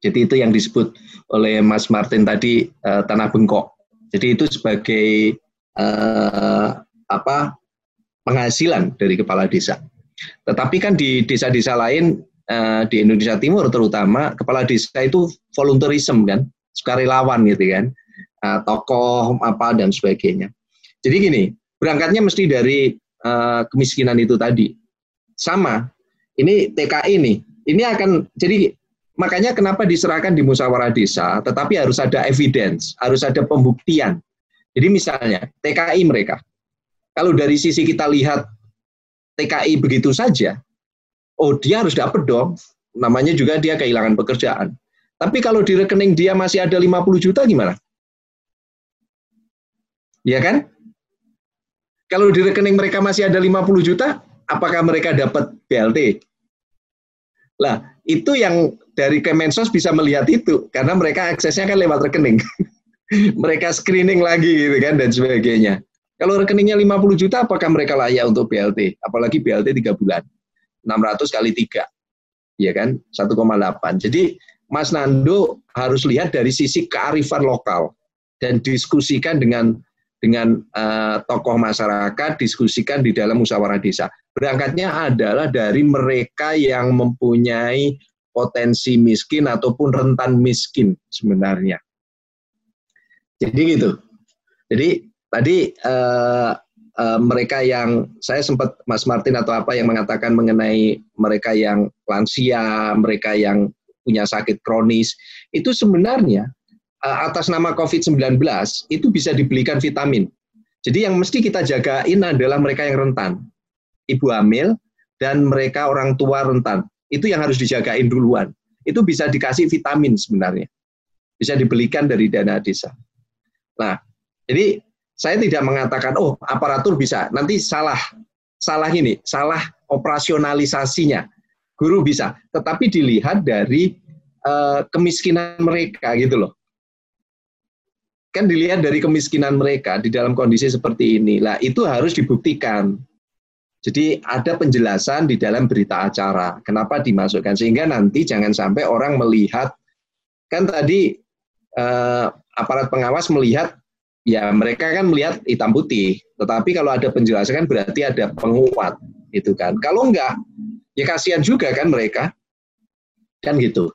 Jadi itu yang disebut oleh Mas Martin tadi uh, tanah bengkok. Jadi itu sebagai uh, apa penghasilan dari kepala desa. Tetapi kan di desa-desa lain uh, di Indonesia Timur terutama kepala desa itu volunteerism kan, sukarelawan gitu kan, uh, tokoh apa dan sebagainya. Jadi gini, berangkatnya mesti dari uh, kemiskinan itu tadi. Sama, ini TKI nih, ini akan jadi makanya kenapa diserahkan di musyawarah desa, tetapi harus ada evidence, harus ada pembuktian. Jadi misalnya TKI mereka, kalau dari sisi kita lihat TKI begitu saja, oh dia harus dapat dong. Namanya juga dia kehilangan pekerjaan. Tapi kalau di rekening dia masih ada 50 juta gimana? Ya kan? Kalau di rekening mereka masih ada 50 juta, apakah mereka dapat BLT? Lah, itu yang dari Kemensos bisa melihat itu karena mereka aksesnya kan lewat rekening. mereka screening lagi gitu kan dan sebagainya. Kalau rekeningnya 50 juta apakah mereka layak untuk BLT? Apalagi BLT 3 bulan. 600 kali 3. Ya kan? 1,8. Jadi Mas Nando harus lihat dari sisi kearifan lokal dan diskusikan dengan dengan uh, tokoh masyarakat diskusikan di dalam musyawarah desa. Berangkatnya adalah dari mereka yang mempunyai potensi miskin ataupun rentan miskin sebenarnya. Jadi gitu. Jadi tadi uh, uh, mereka yang saya sempat Mas Martin atau apa yang mengatakan mengenai mereka yang lansia, mereka yang punya sakit kronis, itu sebenarnya uh, atas nama COVID-19 itu bisa dibelikan vitamin. Jadi yang mesti kita jagain adalah mereka yang rentan, ibu hamil dan mereka orang tua rentan. Itu yang harus dijagain duluan. Itu bisa dikasih vitamin sebenarnya. Bisa dibelikan dari dana desa. Nah, jadi saya tidak mengatakan oh aparatur bisa. Nanti salah salah ini, salah operasionalisasinya. Guru bisa, tetapi dilihat dari uh, kemiskinan mereka gitu loh kan dilihat dari kemiskinan mereka di dalam kondisi seperti ini. Lah itu harus dibuktikan. Jadi ada penjelasan di dalam berita acara kenapa dimasukkan sehingga nanti jangan sampai orang melihat kan tadi eh, aparat pengawas melihat ya mereka kan melihat hitam putih, tetapi kalau ada penjelasan kan berarti ada penguat itu kan. Kalau enggak ya kasihan juga kan mereka kan gitu.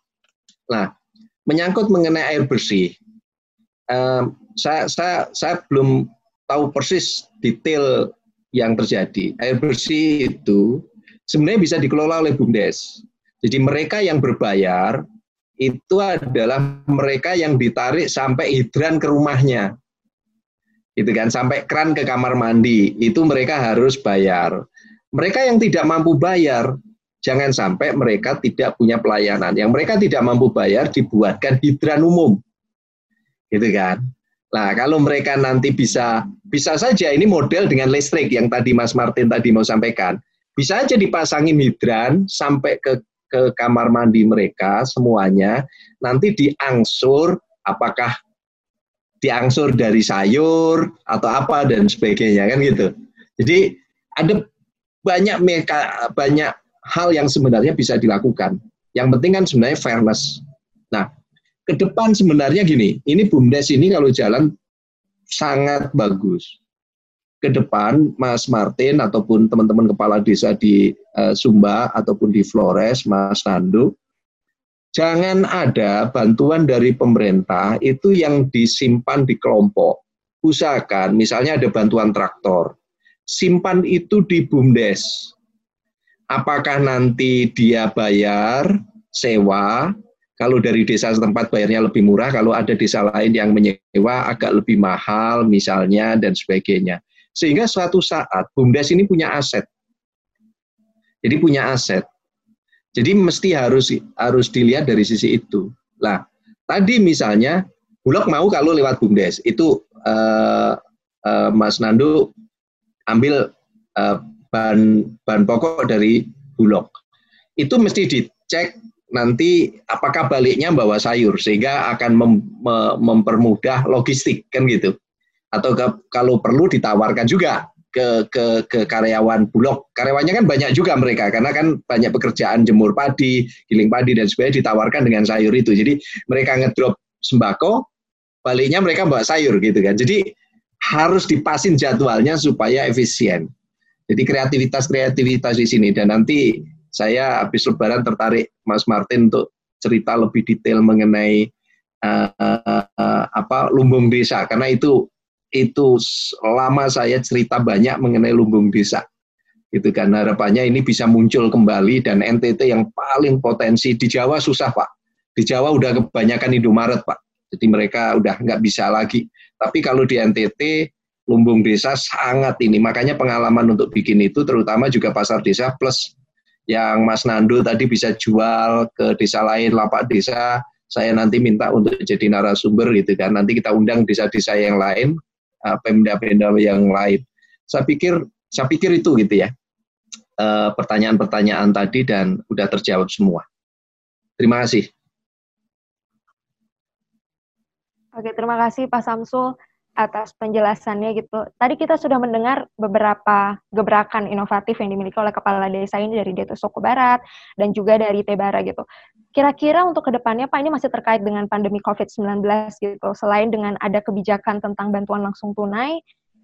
Nah menyangkut mengenai air bersih um, saya, saya, saya belum tahu persis detail yang terjadi. Air bersih itu sebenarnya bisa dikelola oleh BUMDes. Jadi mereka yang berbayar itu adalah mereka yang ditarik sampai hidran ke rumahnya. Gitu kan, sampai kran ke kamar mandi, itu mereka harus bayar. Mereka yang tidak mampu bayar, jangan sampai mereka tidak punya pelayanan. Yang mereka tidak mampu bayar dibuatkan hidran umum gitu kan. Nah, kalau mereka nanti bisa bisa saja ini model dengan listrik yang tadi Mas Martin tadi mau sampaikan. Bisa aja dipasangin hidran sampai ke ke kamar mandi mereka semuanya nanti diangsur apakah diangsur dari sayur atau apa dan sebagainya kan gitu. Jadi ada banyak meka, banyak hal yang sebenarnya bisa dilakukan. Yang penting kan sebenarnya fairness. Nah, ke depan sebenarnya gini, ini BUMDes ini kalau jalan sangat bagus. Ke depan Mas Martin ataupun teman-teman kepala desa di uh, Sumba ataupun di Flores, Mas Nando, jangan ada bantuan dari pemerintah itu yang disimpan di kelompok. Usahakan, misalnya ada bantuan traktor, simpan itu di BUMDes. Apakah nanti dia bayar sewa kalau dari desa setempat bayarnya lebih murah, kalau ada desa lain yang menyewa agak lebih mahal misalnya dan sebagainya. Sehingga suatu saat BUMDes ini punya aset. Jadi punya aset. Jadi mesti harus harus dilihat dari sisi itu. Lah, tadi misalnya Bulog mau kalau lewat BUMDes, itu uh, uh, Mas Nando ambil uh, bahan bahan pokok dari Bulog. Itu mesti dicek nanti apakah baliknya bawa sayur sehingga akan mem, me, mempermudah logistik kan gitu atau ke, kalau perlu ditawarkan juga ke, ke ke karyawan bulog. Karyawannya kan banyak juga mereka karena kan banyak pekerjaan jemur padi giling padi dan sebagainya ditawarkan dengan sayur itu. Jadi mereka ngedrop sembako baliknya mereka bawa sayur gitu kan. Jadi harus dipasin jadwalnya supaya efisien. Jadi kreativitas kreativitas di sini. Dan nanti saya habis lebaran tertarik Mas Martin untuk cerita lebih detail mengenai uh, uh, apa lumbung desa. Karena itu itu lama saya cerita banyak mengenai lumbung desa. Gitu kan harapannya ini bisa muncul kembali dan NTT yang paling potensi di Jawa susah pak. Di Jawa udah kebanyakan Indomaret pak. Jadi mereka udah nggak bisa lagi. Tapi kalau di NTT lumbung desa sangat ini. Makanya pengalaman untuk bikin itu terutama juga pasar desa plus yang Mas Nando tadi bisa jual ke desa lain, lapak desa, saya nanti minta untuk jadi narasumber gitu kan. Nanti kita undang desa-desa yang lain, pemda-pemda yang lain. Saya pikir, saya pikir itu gitu ya. Uh, pertanyaan-pertanyaan tadi dan udah terjawab semua. Terima kasih. Oke, terima kasih Pak Samsul. Atas penjelasannya gitu. Tadi kita sudah mendengar beberapa gebrakan inovatif yang dimiliki oleh kepala desa ini dari Desa Soko Barat dan juga dari Tebara gitu. Kira-kira untuk ke depannya Pak ini masih terkait dengan pandemi COVID-19 gitu. Selain dengan ada kebijakan tentang bantuan langsung tunai,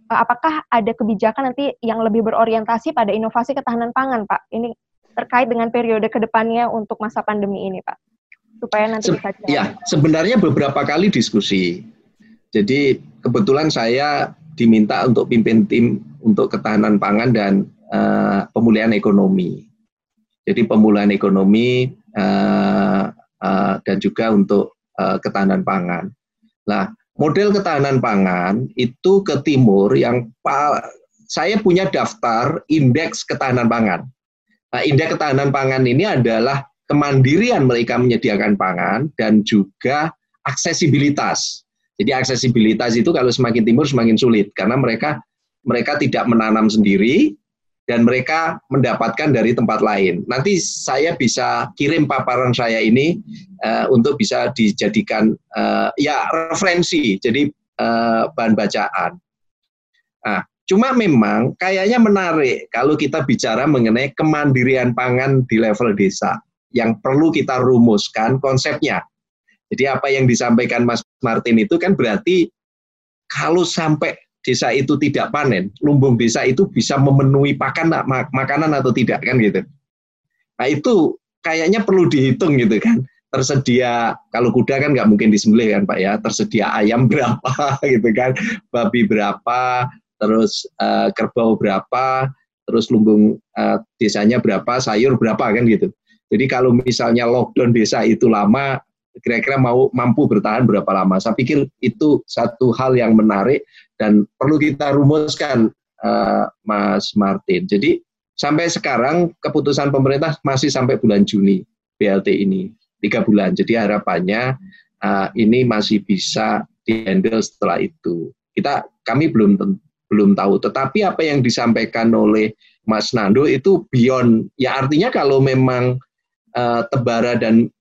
eh, apakah ada kebijakan nanti yang lebih berorientasi pada inovasi ketahanan pangan Pak? Ini terkait dengan periode ke depannya untuk masa pandemi ini Pak, supaya nanti Se bisa. Ya, sebenarnya beberapa kali diskusi jadi kebetulan saya diminta untuk pimpin tim untuk ketahanan pangan dan uh, pemulihan ekonomi. Jadi pemulihan ekonomi uh, uh, dan juga untuk uh, ketahanan pangan. Nah, model ketahanan pangan itu ke timur yang saya punya daftar indeks ketahanan pangan. Nah, indeks ketahanan pangan ini adalah kemandirian mereka menyediakan pangan dan juga aksesibilitas. Jadi aksesibilitas itu kalau semakin timur semakin sulit karena mereka mereka tidak menanam sendiri dan mereka mendapatkan dari tempat lain. Nanti saya bisa kirim paparan saya ini uh, untuk bisa dijadikan uh, ya referensi, jadi uh, bahan bacaan. Nah, cuma memang kayaknya menarik kalau kita bicara mengenai kemandirian pangan di level desa yang perlu kita rumuskan konsepnya. Jadi apa yang disampaikan Mas Martin itu kan berarti kalau sampai desa itu tidak panen, lumbung desa itu bisa memenuhi pakan makanan atau tidak kan gitu. Nah itu kayaknya perlu dihitung gitu kan. Tersedia kalau kuda kan nggak mungkin disembelih kan Pak ya. Tersedia ayam berapa gitu kan, babi berapa, terus uh, kerbau berapa, terus lumbung uh, desanya berapa, sayur berapa kan gitu. Jadi kalau misalnya lockdown desa itu lama, kira-kira mau mampu bertahan berapa lama. Saya pikir itu satu hal yang menarik dan perlu kita rumuskan, uh, Mas Martin. Jadi sampai sekarang keputusan pemerintah masih sampai bulan Juni BLT ini tiga bulan. Jadi harapannya uh, ini masih bisa dihandle setelah itu. Kita kami belum belum tahu. Tetapi apa yang disampaikan oleh Mas Nando itu beyond. Ya artinya kalau memang uh, Tebara dan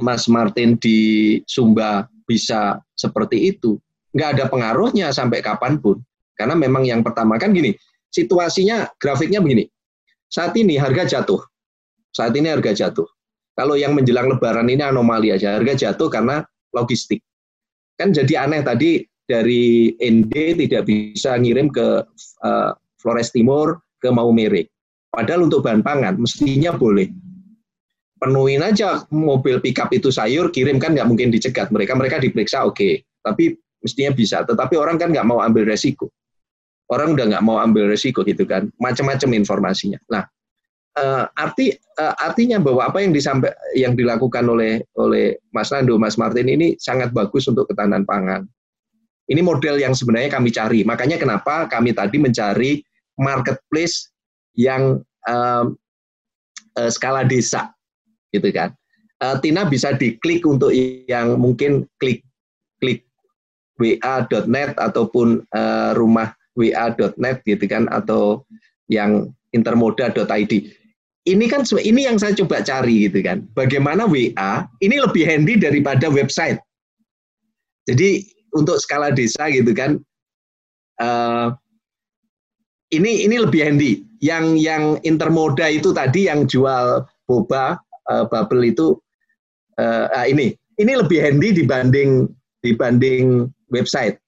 Mas Martin di Sumba bisa seperti itu, nggak ada pengaruhnya sampai kapan pun. Karena memang yang pertama kan gini, situasinya grafiknya begini. Saat ini harga jatuh. Saat ini harga jatuh. Kalau yang menjelang lebaran ini anomali aja, harga jatuh karena logistik. Kan jadi aneh tadi dari ND tidak bisa ngirim ke uh, Flores Timur ke Maumere. Padahal untuk bahan pangan mestinya boleh penuhin aja mobil pickup itu sayur, kirimkan nggak mungkin dicegat. Mereka mereka diperiksa oke, okay. tapi mestinya bisa. Tetapi orang kan nggak mau ambil resiko. Orang udah nggak mau ambil resiko gitu kan, macam-macam informasinya. Nah, uh, arti uh, artinya bahwa apa yang disampaikan yang dilakukan oleh oleh Mas Nando, Mas Martin ini sangat bagus untuk ketahanan pangan. Ini model yang sebenarnya kami cari. Makanya kenapa kami tadi mencari marketplace yang uh, uh, skala desa gitu kan. Uh, Tina bisa diklik untuk yang mungkin klik klik wa.net ataupun uh, rumah wa.net gitu kan atau yang intermoda.id. Ini kan ini yang saya coba cari gitu kan. Bagaimana WA ini lebih handy daripada website. Jadi untuk skala desa gitu kan uh, ini ini lebih handy. Yang yang intermoda itu tadi yang jual boba uh, bubble itu uh, ini. Ini lebih handy dibanding dibanding website.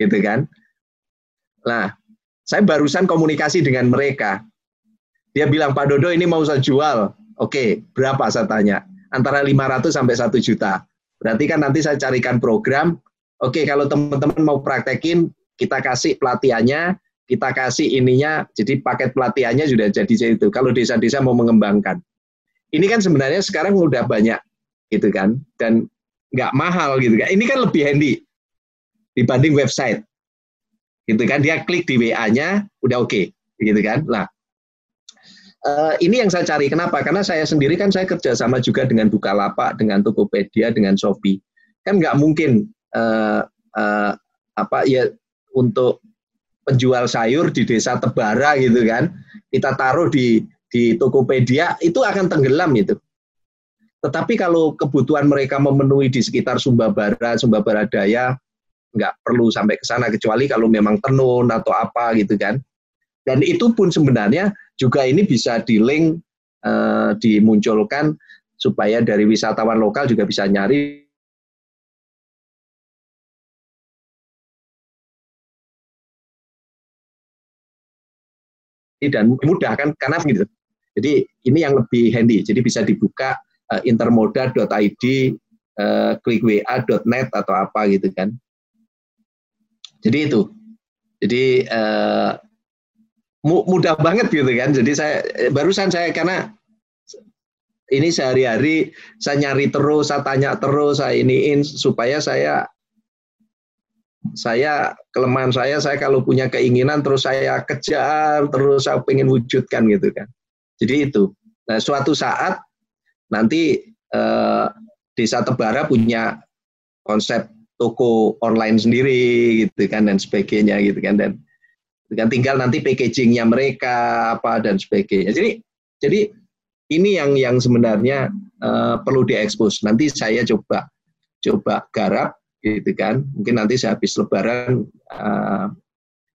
Gitu kan? Nah saya barusan komunikasi dengan mereka. Dia bilang Pak Dodo ini mau saya jual. Oke berapa saya tanya? Antara 500 sampai 1 juta. Berarti kan nanti saya carikan program. Oke kalau teman-teman mau praktekin kita kasih pelatihannya kita kasih ininya. Jadi paket pelatihannya sudah jadi itu. Kalau desa-desa mau mengembangkan ini kan sebenarnya sekarang udah banyak gitu kan dan nggak mahal gitu kan. Ini kan lebih handy dibanding website. Gitu kan dia klik di WA-nya udah oke okay, gitu kan. Lah uh, ini yang saya cari. Kenapa? Karena saya sendiri kan saya kerja sama juga dengan Bukalapak dengan Tokopedia dengan Shopee. Kan nggak mungkin uh, uh, apa ya untuk penjual sayur di desa Tebara gitu kan kita taruh di di Tokopedia itu akan tenggelam itu. Tetapi kalau kebutuhan mereka memenuhi di sekitar Sumba Barat, Sumba Barat Daya, nggak perlu sampai ke sana kecuali kalau memang tenun atau apa gitu kan. Dan itu pun sebenarnya juga ini bisa di link uh, dimunculkan supaya dari wisatawan lokal juga bisa nyari dan mudah kan karena gitu. Jadi ini yang lebih handy. Jadi bisa dibuka uh, intermoda.id, uh, klikwa.net atau apa gitu kan. Jadi itu. Jadi uh, mudah banget gitu kan. Jadi saya barusan saya karena ini sehari-hari saya nyari terus, saya tanya terus, saya iniin supaya saya saya kelemahan saya saya kalau punya keinginan terus saya kejar terus saya pengen wujudkan gitu kan jadi itu. Nah suatu saat nanti eh, desa Tebara punya konsep toko online sendiri gitu kan dan sebagainya gitu kan dan kan. Tinggal nanti packagingnya mereka apa dan sebagainya. Jadi jadi ini yang yang sebenarnya eh, perlu diekspos. Nanti saya coba coba garap gitu kan. Mungkin nanti sehabis lebaran uh,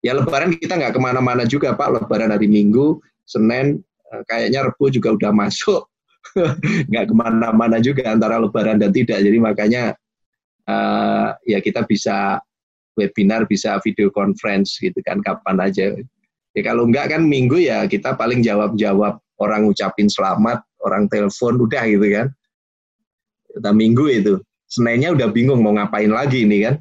ya lebaran kita nggak ke mana-mana juga pak. Lebaran hari minggu senin kayaknya rebu juga udah masuk. Nggak ke mana-mana juga antara lebaran dan tidak. Jadi makanya uh, ya kita bisa webinar bisa video conference gitu kan kapan aja. Ya kalau enggak kan minggu ya kita paling jawab-jawab orang ucapin selamat orang telepon udah gitu kan. Kita minggu itu. Seninnya udah bingung mau ngapain lagi ini kan.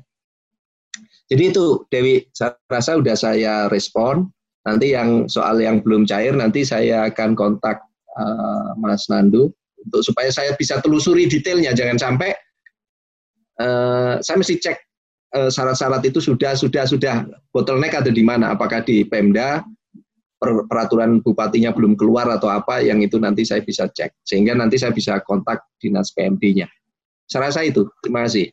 Jadi itu Dewi, saya rasa udah saya respon. Nanti yang soal yang belum cair nanti saya akan kontak uh, Mas Nandu untuk supaya saya bisa telusuri detailnya. Jangan sampai uh, saya mesti cek uh, syarat-syarat itu sudah sudah sudah bottleneck ada di mana? Apakah di Pemda peraturan bupatinya belum keluar atau apa? Yang itu nanti saya bisa cek sehingga nanti saya bisa kontak dinas PMD-nya. Saya rasa itu. Terima kasih.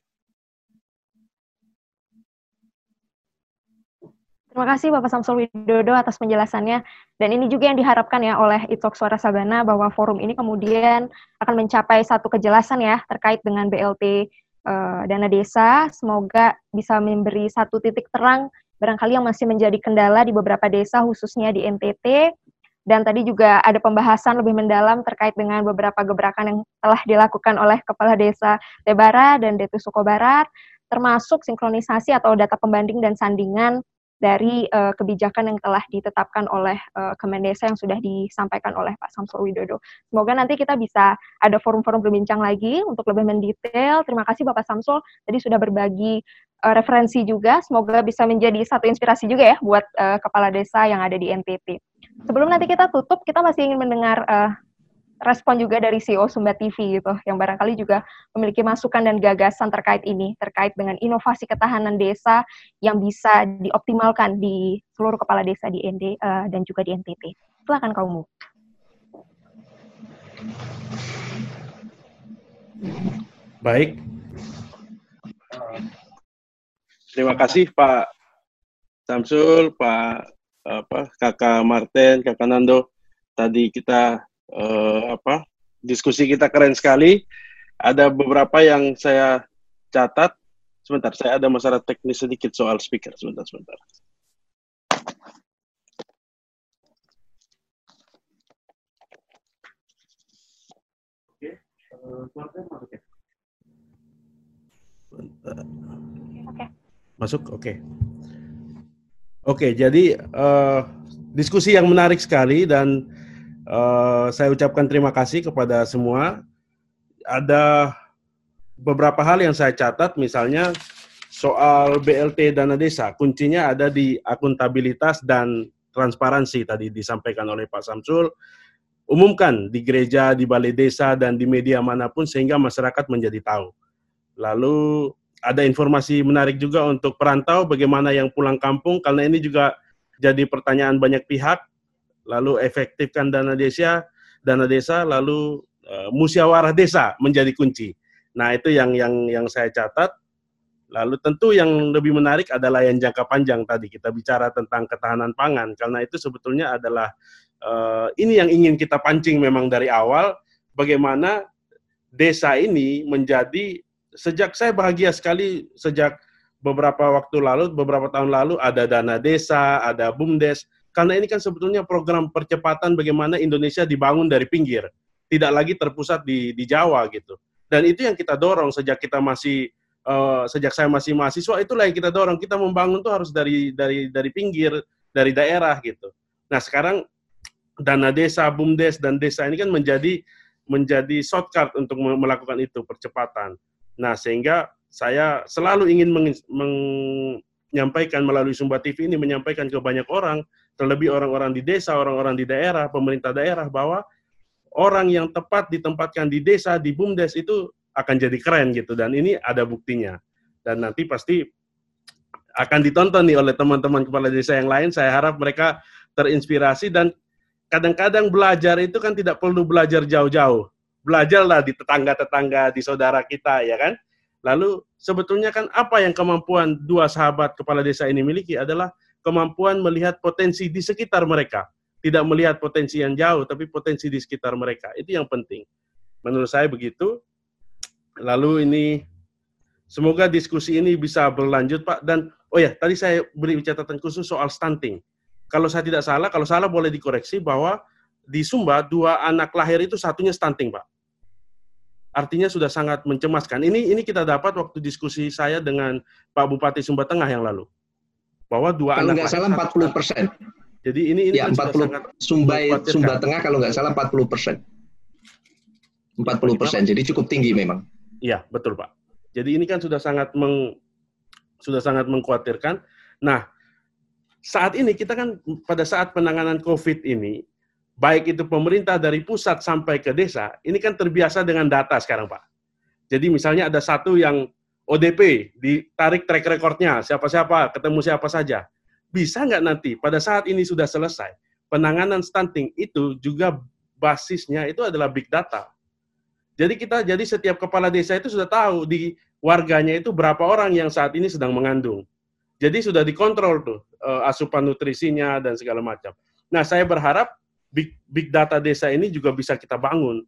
Terima kasih Bapak Samsul Widodo atas penjelasannya. Dan ini juga yang diharapkan ya oleh Itok Suara Sabana bahwa forum ini kemudian akan mencapai satu kejelasan ya terkait dengan BLT uh, eh, dana desa. Semoga bisa memberi satu titik terang barangkali yang masih menjadi kendala di beberapa desa khususnya di NTT dan tadi juga ada pembahasan lebih mendalam terkait dengan beberapa gebrakan yang telah dilakukan oleh Kepala Desa Tebara dan Detu Suko Barat, termasuk sinkronisasi atau data pembanding dan sandingan dari uh, kebijakan yang telah ditetapkan oleh uh, Kemendesa yang sudah disampaikan oleh Pak Samsul Widodo. Semoga nanti kita bisa ada forum-forum berbincang lagi untuk lebih mendetail. Terima kasih Bapak Samsul tadi sudah berbagi uh, referensi juga. Semoga bisa menjadi satu inspirasi juga ya buat uh, kepala desa yang ada di NTT. Sebelum nanti kita tutup, kita masih ingin mendengar uh, respon juga dari CEO Sumba TV gitu, yang barangkali juga memiliki masukan dan gagasan terkait ini, terkait dengan inovasi ketahanan desa yang bisa dioptimalkan di seluruh kepala desa di ND uh, dan juga di NTT. Silakan kamu. Baik. Terima kasih Pak Samsul, Pak apa Kakak Martin, Kakak Nando. Tadi kita uh, apa diskusi kita keren sekali. Ada beberapa yang saya catat. Sebentar, saya ada masalah teknis sedikit soal speaker. Sebentar, sebentar. Oke, masuk ya? Oke. Masuk, oke. Oke, jadi uh, diskusi yang menarik sekali dan Uh, saya ucapkan terima kasih kepada semua. Ada beberapa hal yang saya catat, misalnya soal BLT dana desa. Kuncinya ada di akuntabilitas dan transparansi tadi disampaikan oleh Pak Samsul. Umumkan di gereja, di balai desa, dan di media mana pun sehingga masyarakat menjadi tahu. Lalu ada informasi menarik juga untuk perantau, bagaimana yang pulang kampung, karena ini juga jadi pertanyaan banyak pihak lalu efektifkan dana desa, dana desa, lalu uh, musyawarah desa menjadi kunci. Nah, itu yang yang yang saya catat. Lalu tentu yang lebih menarik adalah yang jangka panjang tadi kita bicara tentang ketahanan pangan karena itu sebetulnya adalah uh, ini yang ingin kita pancing memang dari awal bagaimana desa ini menjadi sejak saya bahagia sekali sejak beberapa waktu lalu, beberapa tahun lalu ada dana desa, ada bumdes. Karena ini kan sebetulnya program percepatan bagaimana Indonesia dibangun dari pinggir, tidak lagi terpusat di di Jawa gitu. Dan itu yang kita dorong sejak kita masih uh, sejak saya masih mahasiswa itulah yang kita dorong. Kita membangun tuh harus dari dari dari pinggir, dari daerah gitu. Nah, sekarang dana desa, bumdes dan desa ini kan menjadi menjadi shortcut untuk melakukan itu percepatan. Nah, sehingga saya selalu ingin menyampaikan melalui Sumba TV ini menyampaikan ke banyak orang, terlebih orang-orang di desa, orang-orang di daerah, pemerintah daerah bahwa orang yang tepat ditempatkan di desa, di BUMDes itu akan jadi keren gitu dan ini ada buktinya. Dan nanti pasti akan ditonton nih oleh teman-teman kepala desa yang lain. Saya harap mereka terinspirasi dan kadang-kadang belajar itu kan tidak perlu belajar jauh-jauh. Belajarlah di tetangga-tetangga, di saudara kita, ya kan? Lalu sebetulnya kan apa yang kemampuan dua sahabat kepala desa ini miliki adalah kemampuan melihat potensi di sekitar mereka. Tidak melihat potensi yang jauh, tapi potensi di sekitar mereka. Itu yang penting. Menurut saya begitu. Lalu ini semoga diskusi ini bisa berlanjut Pak. Dan oh ya, tadi saya beri catatan khusus soal stunting. Kalau saya tidak salah, kalau salah boleh dikoreksi bahwa di Sumba dua anak lahir itu satunya stunting Pak artinya sudah sangat mencemaskan. Ini ini kita dapat waktu diskusi saya dengan Pak Bupati Sumba Tengah yang lalu. Bahwa dua kalau anak nggak salah 40 persen. Jadi ini ini ya, 40 Sumba Sumba Tengah kalau nggak salah 40 persen. 40 persen, jadi cukup tinggi memang. Iya, betul Pak. Jadi ini kan sudah sangat meng, sudah sangat mengkhawatirkan. Nah, saat ini kita kan pada saat penanganan COVID ini baik itu pemerintah dari pusat sampai ke desa, ini kan terbiasa dengan data sekarang, Pak. Jadi misalnya ada satu yang ODP, ditarik track recordnya, siapa-siapa, ketemu siapa saja. Bisa nggak nanti, pada saat ini sudah selesai, penanganan stunting itu juga basisnya itu adalah big data. Jadi kita, jadi setiap kepala desa itu sudah tahu di warganya itu berapa orang yang saat ini sedang mengandung. Jadi sudah dikontrol tuh eh, asupan nutrisinya dan segala macam. Nah, saya berharap big big data desa ini juga bisa kita bangun.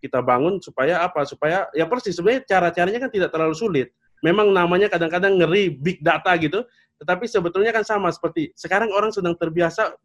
Kita bangun supaya apa? Supaya ya persis sebenarnya cara-caranya kan tidak terlalu sulit. Memang namanya kadang-kadang ngeri big data gitu, tetapi sebetulnya kan sama seperti sekarang orang sedang terbiasa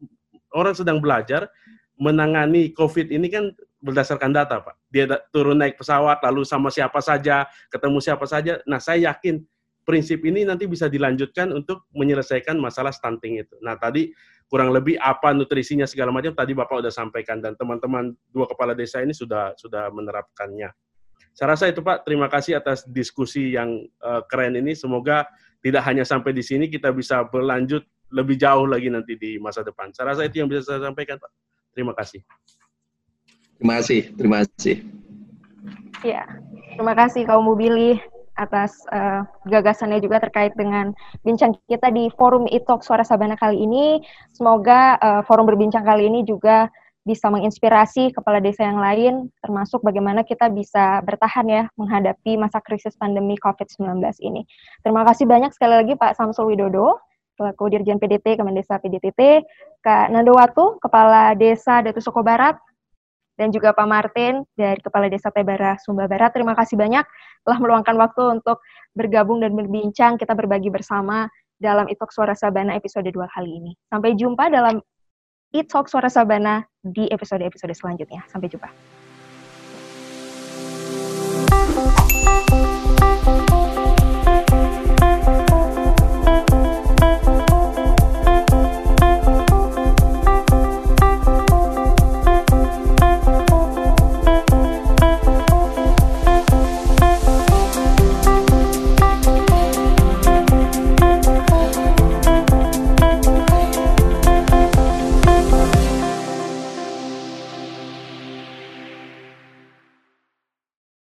orang sedang belajar menangani COVID ini kan berdasarkan data, Pak. Dia turun naik pesawat, lalu sama siapa saja, ketemu siapa saja. Nah, saya yakin prinsip ini nanti bisa dilanjutkan untuk menyelesaikan masalah stunting itu. Nah, tadi kurang lebih apa nutrisinya segala macam tadi Bapak sudah sampaikan dan teman-teman dua kepala desa ini sudah sudah menerapkannya. Saya rasa itu Pak, terima kasih atas diskusi yang uh, keren ini. Semoga tidak hanya sampai di sini, kita bisa berlanjut lebih jauh lagi nanti di masa depan. Saya rasa itu yang bisa saya sampaikan Pak. Terima kasih. Terima kasih, terima kasih. Ya, terima kasih kaum Mubili atas uh, gagasannya juga terkait dengan bincang kita di forum Itok Suara Sabana kali ini. Semoga uh, forum berbincang kali ini juga bisa menginspirasi kepala desa yang lain, termasuk bagaimana kita bisa bertahan ya menghadapi masa krisis pandemi COVID-19 ini. Terima kasih banyak sekali lagi Pak Samsul Widodo, selaku Dirjen PDT Kemendesa PDTT, Kak Nandowatu, Kepala Desa Datu Soko Barat, dan juga Pak Martin dari Kepala Desa Tebara Sumba Barat. Terima kasih banyak telah meluangkan waktu untuk bergabung dan berbincang, kita berbagi bersama dalam Itok Suara Sabana episode 2 kali ini. Sampai jumpa dalam Itok Suara Sabana di episode-episode selanjutnya. Sampai jumpa.